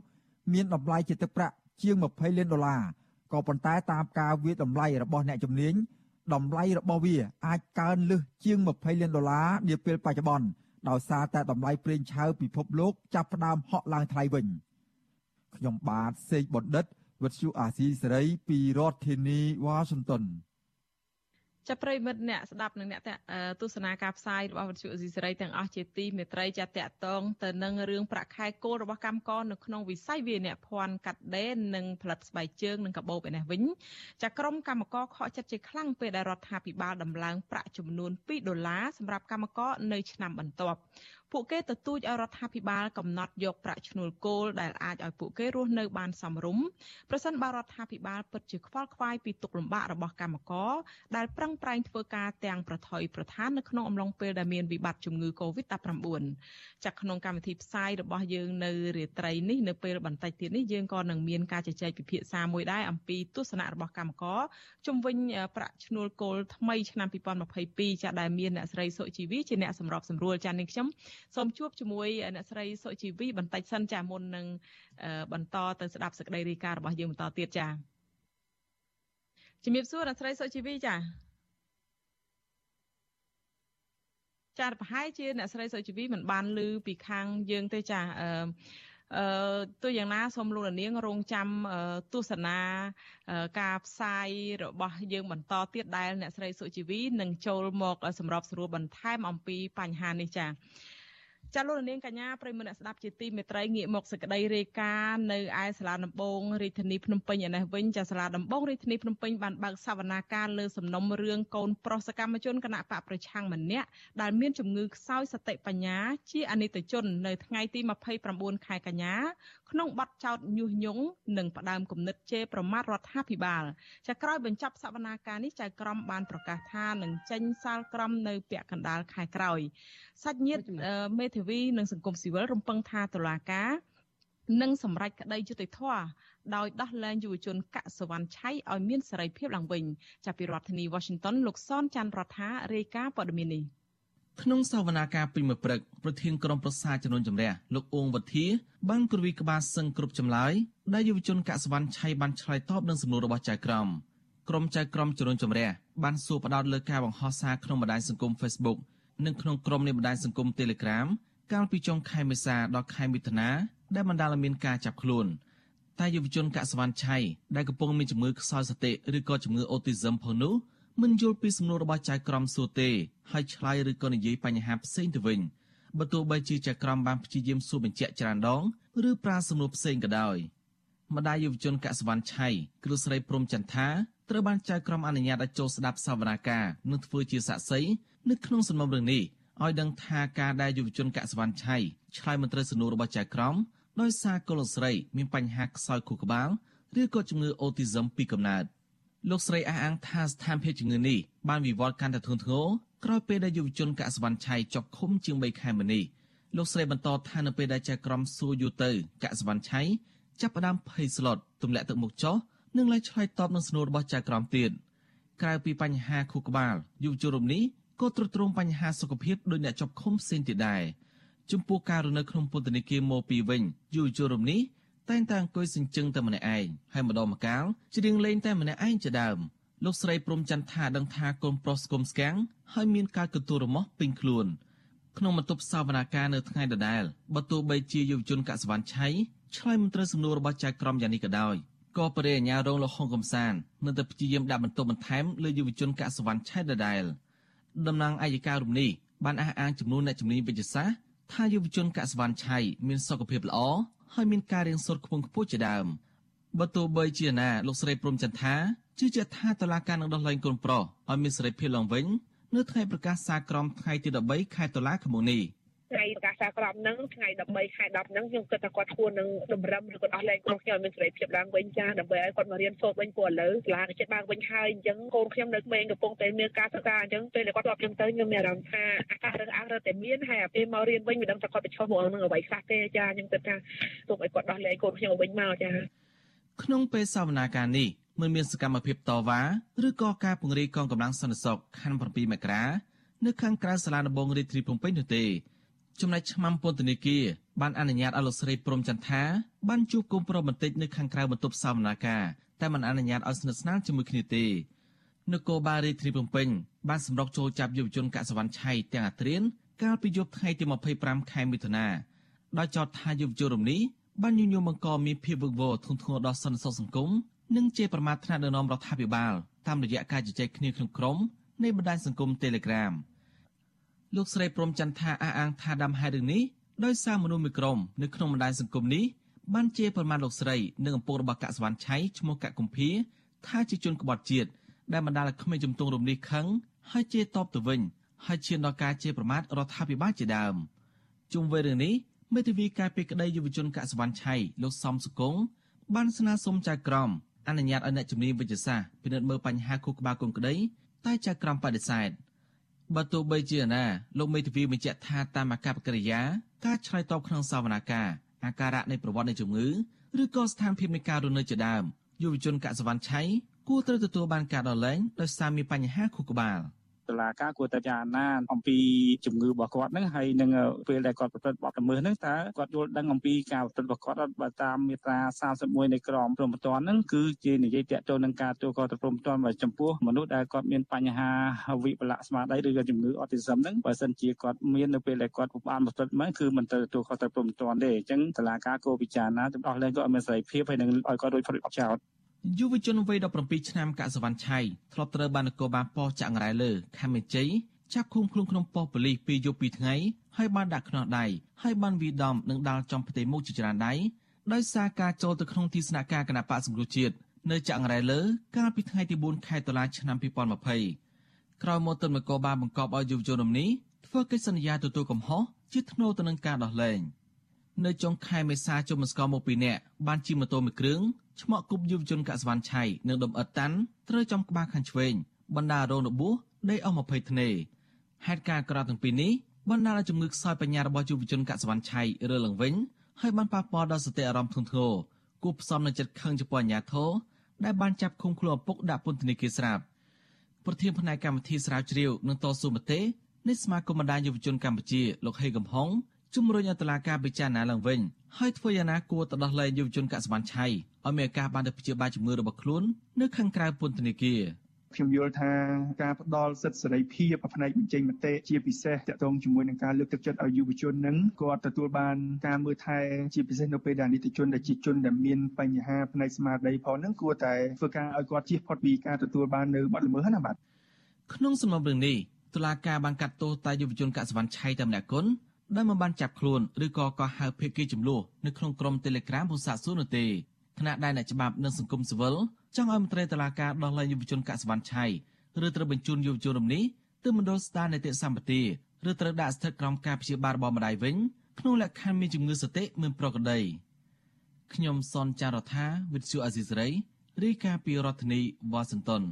មានតម្លៃជាទឹកប្រាក់ជាង20លានដុល្លារក៏ប៉ុន្តែតាមការវាយតម្លៃរបស់អ្នកជំនាញតម្លៃរបស់វាអាចកើនលើសជាង20លានដុល្លារនាពេលបច្ចុប្បន្នដោយសារតែតម្លៃប្រេងឆៅពិភពលោកចាប់ផ្ដើមហក់ឡើងថ្លៃវិញខ្ញុំបាទសេកបណ្ឌិត វិទ្យុអាស៊ីសេរីពីរដ្ឋធានីវ៉ាស៊ីនតោនចាប់ប្រិមិត្តអ្នកស្ដាប់និងអ្នកទស្សនាការផ្សាយរបស់វិទ្យុអេស៊ីសេរីទាំងអស់ជាទីមេត្រីចាត់តាក់តងទៅនឹងរឿងប្រាក់ខែគោលរបស់កម្មករនៅក្នុងវិស័យវាអ្នកភ័ណ្ឌកាត់ដេរនិងផលិតស្បែកជើងនិងកាបូបឯនេះវិញចាក្រុមកម្មករខកចិត្តជាខ្លាំងពេលដែលរដ្ឋាភិបាលដំឡើងប្រាក់ចំនួន2ដុល្លារសម្រាប់កម្មករនៅឆ្នាំបន្ទាប់ ពួកគេទទូចឲ្យរដ្ឋាភិបាលកំណត់យកប្រាក់ឈ្នួលគោលដែលអាចឲ្យពួកគេរស់នៅបានសមរម្យប្រសិនបើរដ្ឋាភិបាលពិតជាខ្វល់ខ្វាយពីទុកលំបាករបស់កម្មករដែលប្រឹងប្រែងធ្វើការទាំងប្រថុយប្រឋាននៅក្នុងអំឡុងពេលដែលមានវិបត្តិជំងឺ Covid-19 ចាក់ក្នុងកម្មវិធីផ្សាយរបស់យើងនៅរាត្រីនេះនៅពេលបន្តិចទៀតនេះយើងក៏នឹងមានការជជែកពិភាក្សាមួយដែរអំពីទស្សនៈរបស់កម្មករជំវិញប្រាក់ឈ្នួលគោលថ្មីឆ្នាំ2022ចាដែលមានអ្នកស្រីសុជីវីជាអ្នកសម្របសម្រួលចានាងខ្ញុំសូមជួបជាមួយអ្នកស្រីសុជីវីបន្តិចសិនចាមុននឹងបន្តទៅស្ដាប់សេចក្តីរាយការណ៍របស់យើងបន្តទៀតចាជំរាបសួរអ្នកស្រីសុជីវីចាចាប្រហែលជាអ្នកស្រីសុជីវីមិនបានឮពីខាងយើងទេចាអឺអឺទោះយ៉ាងណាសូមលោកនាងរងចាំទស្សនាការផ្សាយរបស់យើងបន្តទៀតដែលអ្នកស្រីសុជីវីនឹងចូលមកសម្របស្រួលបន្ថែមអំពីបញ្ហានេះចា៎ ចាលោកនាងកញ្ញាប្រិមមអ្នកស្ដាប់ជាទីមេត្រីងាកមកសក្តីរាយការណ៍នៅឯសាលាដំបងរាជធានីភ្នំពេញឯនេះវិញចាសាលាដំបងរាជធានីភ្នំពេញបានបើកសវនាការលើសំណុំរឿងកូនប្រុសសកម្មជនគណៈបកប្រឆាំងម្នាក់ដែលមានជំងឺខ្សោយសតិបញ្ញាជាអនិច្ចជន នៅថ្ងៃទី29ខែកញ្ញាក្នុងបទចោទញុះញង់និងផ្ដើមគំនិតជេរប្រមាថរដ្ឋាភិបាលចាក្រោយបញ្ចប់សវនាការនេះចៅក្រមបានប្រកាសថានឹងចេញសាលក្រមនៅពាក់កណ្ដាលខែក្រោយសាច់ញាតិមេធាវីនិងសង្គមស៊ីវិលរំពឹងថាតុលាការនឹងសម្រេចក្តីយុត្តិធម៌ដោយដោះលែងយុវជនកសវណ្ណឆៃឲ្យមានសេរីភាពឡើងវិញចាប់ពីរដ្ឋធានី Washington លោកសនច័ន្ទរដ្ឋារាយការណ៍ព័ត៌មាននេះក្នុងសវនាការពេញមួយព្រឹកប្រធានក្រុមប្រឹក្សាចំនួនចម្រះលោកអ៊ូងវុធាបានគ្រវីក្បាលសឹងគ្រប់ចម្លើយដែលយុវជនកសវណ្ណឆៃបានឆ្លើយតបនឹងសំណួររបស់ចៅក្រមក្រុមចៅក្រមចំនួនចម្រះបានសួរផ្ដោតលើការបង្ហោះសារក្នុងបណ្ដាញសង្គម Facebook និងក្នុងក្រុមនៃបណ្ដាញសង្គម Telegram កាលពីចុងខែមេសាដល់ខែមិថុនាដែលបណ្ដាលឲ្យមានការចាប់ខ្លួនតែយុវជនកសវណ្ណឆៃដែលកំពុងមានជំងឺខ្សោយសតិឬក៏ជំងឺអូទីសឹមផងនោះមិនយល់ពីសំណួររបស់ចៅក្រមសួរទេហើយឆ្លើយឬក៏និយាយបញ្ហាផ្សេងទៅវិញបើទោះបីជាចៅក្រមបានព្យាយាមសួរបញ្ជាក់ច្រើនដងឬប្រើសំណួរផ្សេងក៏ដោយម្ដាយយុវជនកសវណ្ណឆៃគ្រឹះស្រីព្រំចន្ទថាត្រូវបានចៅក្រមអនុញ្ញាតឲ្យចូលស្ដាប់សវនាការនិងធ្វើជាសាក្សីនៅក្នុងសំណុំរឿងនេះ ឲ្យដឹងថាការដែលយុវជនកសវណ្ណឆៃឆ្លើយមន្ត្រីសំណួររបស់ចៅក្រមដោយសារកូនស្រីមានបញ្ហាខ្សោយខួរក្បាលឬក៏ជំងឺអូទីសឹមពីកំណើតលោកស្រីអះអាងថាស្ថានភាពជំងឺនេះបានវិវត្តកាន់តែធ្ងន់ធ្ងរក្រោយពេលដែលយុវជនកសវណ្ណឆៃជាប់ឃុំជាង3ខែមុននេះលោកស្រីបន្តថានៅពេលដែលចៅក្រមសួរយូរទៅកសវណ្ណឆៃចាប់ផ្ដើមភ័យស្លុតទម្លាក់ទឹកមុខចុះនិងលែងឆ្លើយតបនឹងសំណួររបស់ចៅក្រមទៀតក្រៅពីបញ្ហាខួរក្បាលយុវជនរំនេះ ក៏ទ្រុឌទ្រោមបញ្ហាសុខភាពដោយអ្នកជាប់ឃុំផ្សេងទៀតដែរចំពោះការរស់នៅក្នុងពន្ធនាគារមកពីវិញយុវជនរំនេះតែងតែអង្គុយសិញ្ជឹងតែម្នាក់ឯងហើយម្ដងម្កាលច្រៀងលេងតែម្នាក់ឯងជាដើមលោកស្រីព្រំចន្ទថាដឹងថាកូនប្រុសស្គមស្គាំងហើយមានការកន្ទួលរមាស់ពេញខ្លួនក្នុងបន្ទប់សវនាការនៅថ្ងៃដដែលបើទោះបីជាយុវជនកសវណ្ណឆៃឆ្លើយមន្ត្រីសំណួររបស់ចៅក្រមយ៉ាងនេះក៏ដោយក៏បរិយាញ្ញារងលោកហុងកំសាននៅតែព្យាយាមដាក់បន្ទុកបន្ថែមលើយុវជនកសវណ្ណឆៃដដែល តំណាងអัยការរំនេះបានអះអាងចំនួនអ្នកជំនាញវិទ្យាសាស្ត្រថាយុវជនកសវណ្ណឆៃមានសុខភាពល្អហើយមានការរៀនសូត្រខ្ពង់ខ្ពស់ជាដើមបើទោះបីជាណាលោកស្រីព្រំចន្ទថាជឿជាក់ថាតឡាការនឹងដោះលែងកូនប្រុសឲ្យមានសេរីភាពឡើងវិញនៅថ្ងៃប្រកាសសារក្រមថ្ងៃទី13ខែតុលាឆ្នាំនេះ ថ្ងៃប្រកាសសារក្រមហ្នឹងថ្ងៃ13ខែ10ហ្នឹងខ្ញុំគិតថាគាត់គួរនឹងតម្រឹមឬក៏ដោះលែងកូនខ្ញុំឲ្យមានសេរីភាពឡើងវិញចាដើម្បីឲ្យគាត់មករៀនសូត្រវិញព្រោះឥឡូវសាលាក៏ចិត្តបានវិញហើយអញ្ចឹងកូនខ្ញុំនៅក្មេងកំពុងតែមានការសិក្សាអញ្ចឹងពេលគាត់ទៅខ្ញុំទៅខ្ញុំមានអារម្មណ៍ថាអាកាសរើសអើងរើតែមានហើយអាពេលមករៀនវិញមិនដឹងថាគាត់ប្រឈមមុខនឹងអ្វីខ្លះទេចាខ្ញុំគិតថាទុកឲ្យគាត់ដោះលែងកូនខ្ញុំវិញមកចាក្នុងពេលសវនាការនេះមិនមានសកម្មភាពតវ៉ាឬក៏ការពង្រាយកងកម្លាំងសន្តិសុខខណ្ឌ7មករានៅខាងក្រៅសាលាដំបងរាជធានីភ្នំពេញនោះទេ ចំណែកឆ្មាំពន្ធនាគារបានអនុញ្ញាតឲ្យលោកស្រីព្រំចន្ទថាបានជួបគុំប្រុសបន្តិចនៅខាងក្រៅបន្ទប់សវនាការតែមិនអនុញ្ញាតឲ្យស្និទ្ធស្នាលជាមួយគ្នាទេនគរបាលរាជធានីភ្នំពេញបានសម្រុកចូលចាប់យុវជនកសវណ្ណឆៃទាំងអាត្រៀនកាលពីយប់ថ្ងៃទី25ខែមិថុនាដោយចោទថាយុវជនរំនេះបានញុយញងបង្កមានភាពវឹកវរធ្ងន់ធ្ងរដល់សន្តិសុខសង្គមនិងជាប្រមាថថ្នាក់ដឹកនាំរដ្ឋាភិបាលតាមរយៈការជជែកគ្នាក្នុងក្រុមនៃបណ្ដាញសង្គម Telegram លោកស្រីព្រំចន្ទថាអះអាងថាដើមហេតុរឿងនេះដោយសារមនុស្សមួយក្រុមនៅក្នុងបណ្ដាញសង្គមនេះបានជាប្រមាណលោកស្រីនិងឪពុករបស់កសវណ្ណឆៃឈ្មោះកកគំភាថាជាជនក្បត់ជាតិដែលបណ្ដាលឲ្យក្មេងជំទង់រំនេះខឹងហើយជាតបទៅវិញហើយឈានដល់ការជាប្រមាថរដ្ឋាភិបាលជាដើមជុំវិញរឿងនេះមេធាវីការពីក្តីយុវជនកសវណ្ណឆៃលោកសំសុគងបានស្នើសុំចៅក្រមអនុញ្ញាតឲ្យអ្នកជំនាញវិទ្យាសាស្ត្រពិនិត្យមើលបញ្ហាខួរក្បាលកូនក្តីតែចៅក្រមបដិសេធ បើទោះបីជាណាលោកមេធាវីបញ្ជាក់ថាតាមអាកប្បកិរិយាការឆ្លើយតបក្នុងសវនាការអាការៈនៃប្រវត្តិនៃជំងឺឬក៏ស្ថានភាពនៃការរស់នៅជាដើមយុវជនកសវណ្ណឆៃគួរត្រូវទទួលបានការដោះលែងដោយសារមានបញ្ហាខួរក្បាល។ តុលាការគួរតែពិចារណាអំពីជំងឺរបស់គាត់ហ្នឹងហើយនឹងពេលដែលគាត់ប្រព្រឹត្តបទល្មើសហ្នឹងតើគាត់យល់ដឹងអំពីការប្រព្រឹត្តរបស់គាត់បើតាមមាត្រា31នៃក្រមព្រហ្មទណ្ឌហ្នឹងគឺជានិយាយតាក់ទងនឹងការទូគាត់ទៅព្រហ្មទណ្ឌបើចំពោះមនុស្សដែលគាត់មានបញ្ហាវិបលៈស្មារតីឬក៏ជំងឺអតិសឹមហ្នឹងបើសិនជាគាត់មាននៅពេលដែលគាត់បានប្រព្រឹត្តមកគឺមិនទៅទទួលគាត់ទៅព្រហ្មទណ្ឌទេអញ្ចឹងតុលាការគួរពិចារណាទៅដោះលែងគាត់ឲ្យមានសេរីភាពហើយនឹងឲ្យគាត់រួចផុតពីចោត យុវជនវ័យ17ឆ្នាំកសវណ្ណឆៃធ្លាប់ត្រូវបាននគរបាលប៉ុស្តិ៍ចាក់ងរ៉ែលើខេមរជ័យចាប់ឃុំខ្លួនក្នុងប៉ុស្តិ៍ប៉ូលីសពីយប់2ថ្ងៃហើយបានដាក់ខ្នោះដៃហើយបានវាដំនិងដាល់ចំផ្ទៃមុខជាច្រើនដៃដោយសារការចូលទៅក្នុងទីស្នាក់ការគណៈបកសង្គ្រោះជាតិនៅចាក់ងរ៉ែលើកាលពីថ្ងៃទី4ខែតុលាឆ្នាំ2020ក្រោយមកទន្ទឹមនគរបាលបង្កប់ឲ្យយុវជនរំនេះធ្វើកិច្ចសន្យាទទួលកំហុសជាថ្នូរទៅនឹងការដោះលែង នៅចុងខែមេសាជុំមស្កោមកពីរនាក់បានជិះម៉ូតូមួយគ្រឿងឆ្មក់គប់យុវជនកសវណ្ណឆៃនិងដុំអិតតាន់ត្រូវចំក្បាលខាងឆ្វេងបណ្ដារោងរបួសដេកអស់20ធ្នេហេតុការណ៍ក្រៅទាំងពីរនេះបណ្ដាលឲ្យជំងឺខ្សោយបញ្ញារបស់យុវជនកសវណ្ណឆៃរើឡើងវិញហើយបានប៉ះពាល់ដល់សតិអារម្មណ៍ធ្ងន់ធ្ងរគូផ្សំនឹងចិត្តខឹងចំពោះអាញាធរដែលបានចាប់ឃុំខ្លួនឪពុកដាក់ពន្ធនាគារស្រាប់ប្រធានផ្នែកកម្មវិធីស្រាវជ្រាវនិងតស៊ូមតិនៃសមាគមបណ្ដាយុវជនកម្ពុជាលោកហេកំហុង ជំរុញឲ្យតុលាការពិចារណាឡើងវិញហើយធ្វើយ៉ាងណាគួរទៅដោះលែងយុវជនកសវណ្ណឆៃឲ្យមានឱកាសបានទៅព្យាបាលជំងឺរបស់ខ្លួននៅខាងក្រៅពន្ធនាគារខ្ញុំយល់ថាការផ្ដល់សិទ្ធិសេរីភាពផ្នែកបញ្ចេញមតិជាពិសេសតកតងជាមួយនឹងការលើកទឹកចិត្តឲ្យយុវជននឹងគាត់ទទួលបានការមើលថែជាពិសេសនៅពេលដែលនីតិជនដែលជាជនដែលមានបញ្ហាផ្នែកស្មារតីផងនឹងគួរតែធ្វើការឲ្យគាត់ជៀសផុតពីការទទួលបាននៅបទល្មើសណាបាទក្នុងសំណុំរឿងនេះតុលាការបានកាត់ទោសតែយុវជនកសវណ្ណឆៃតែម្នាក់គុណ ដែលមិនបានចាប់ខ្លួនឬក៏កោះហៅភេកីចំនួននៅក្នុងក្រុម Telegram ពុសាសួរនោះទេខគណៈដែលអ្នកច្បាប់និងសង្គមស៊ីវិលចង់ឲ្យមន្ត្រីតុលាការដោះលែងយុវជនកសវណ្ណឆៃឬត្រូវបញ្ជូនយុវជនរំនេះទៅមណ្ឌលស្ដារនីតិសម្បទាឬត្រូវដាក់ស្ថិតក្រោមការព្យាបាលរបស់ម្ដាយវិញក្នុងលក្ខខណ្ឌមានជំងឺសតិមិនប្រក្រតីខ្ញុំសនចាររថាវិទ្យុអាស៊ីសេរីរាយការណ៍ពីរដ្ឋធានីវ៉ាស៊ីនតោន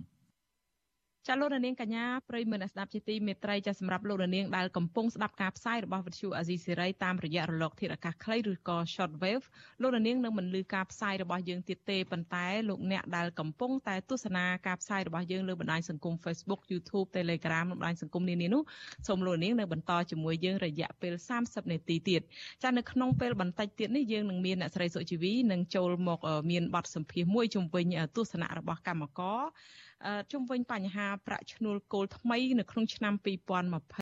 ចាលោកនាងកញ្ញាប្រិយមិត្តស្ដាប់ជាទីមេត្រីចាសម្រាប់លោកនាងដែលកំពុងស្ដាប់ការផ្សាយរបស់វិទ្យុអាស៊ីសេរីតាមរយៈរលកធាតុអាកាសខ្លីឬក៏ short wave លោកនាងនឹងមិនលឺការផ្សាយរបស់យើងទៀតទេប៉ុន្តែលោកអ្នកដែលកំពុងតែទស្សនាការផ្សាយរបស់យើងលើបណ្ដាញសង្គម Facebook YouTube Telegram និងបណ្ដាញសង្គមនានានោះសូមលោកនាងនៅបន្តជាមួយយើងរយៈពេល30នាទីទៀតចានៅក្នុងពេលបន្តិចទៀតនេះយើងនឹងមានអ្នកស្រីសុជីវីនឹងចូលមកមានបទសម្ភាសន៍មួយជំវិញទស្សនៈរបស់កម្មករ ជុំវិញបញ្ហាប្រាក់ឈ្នួលគោលថ្មី នៅក្នុងឆ្នាំ2020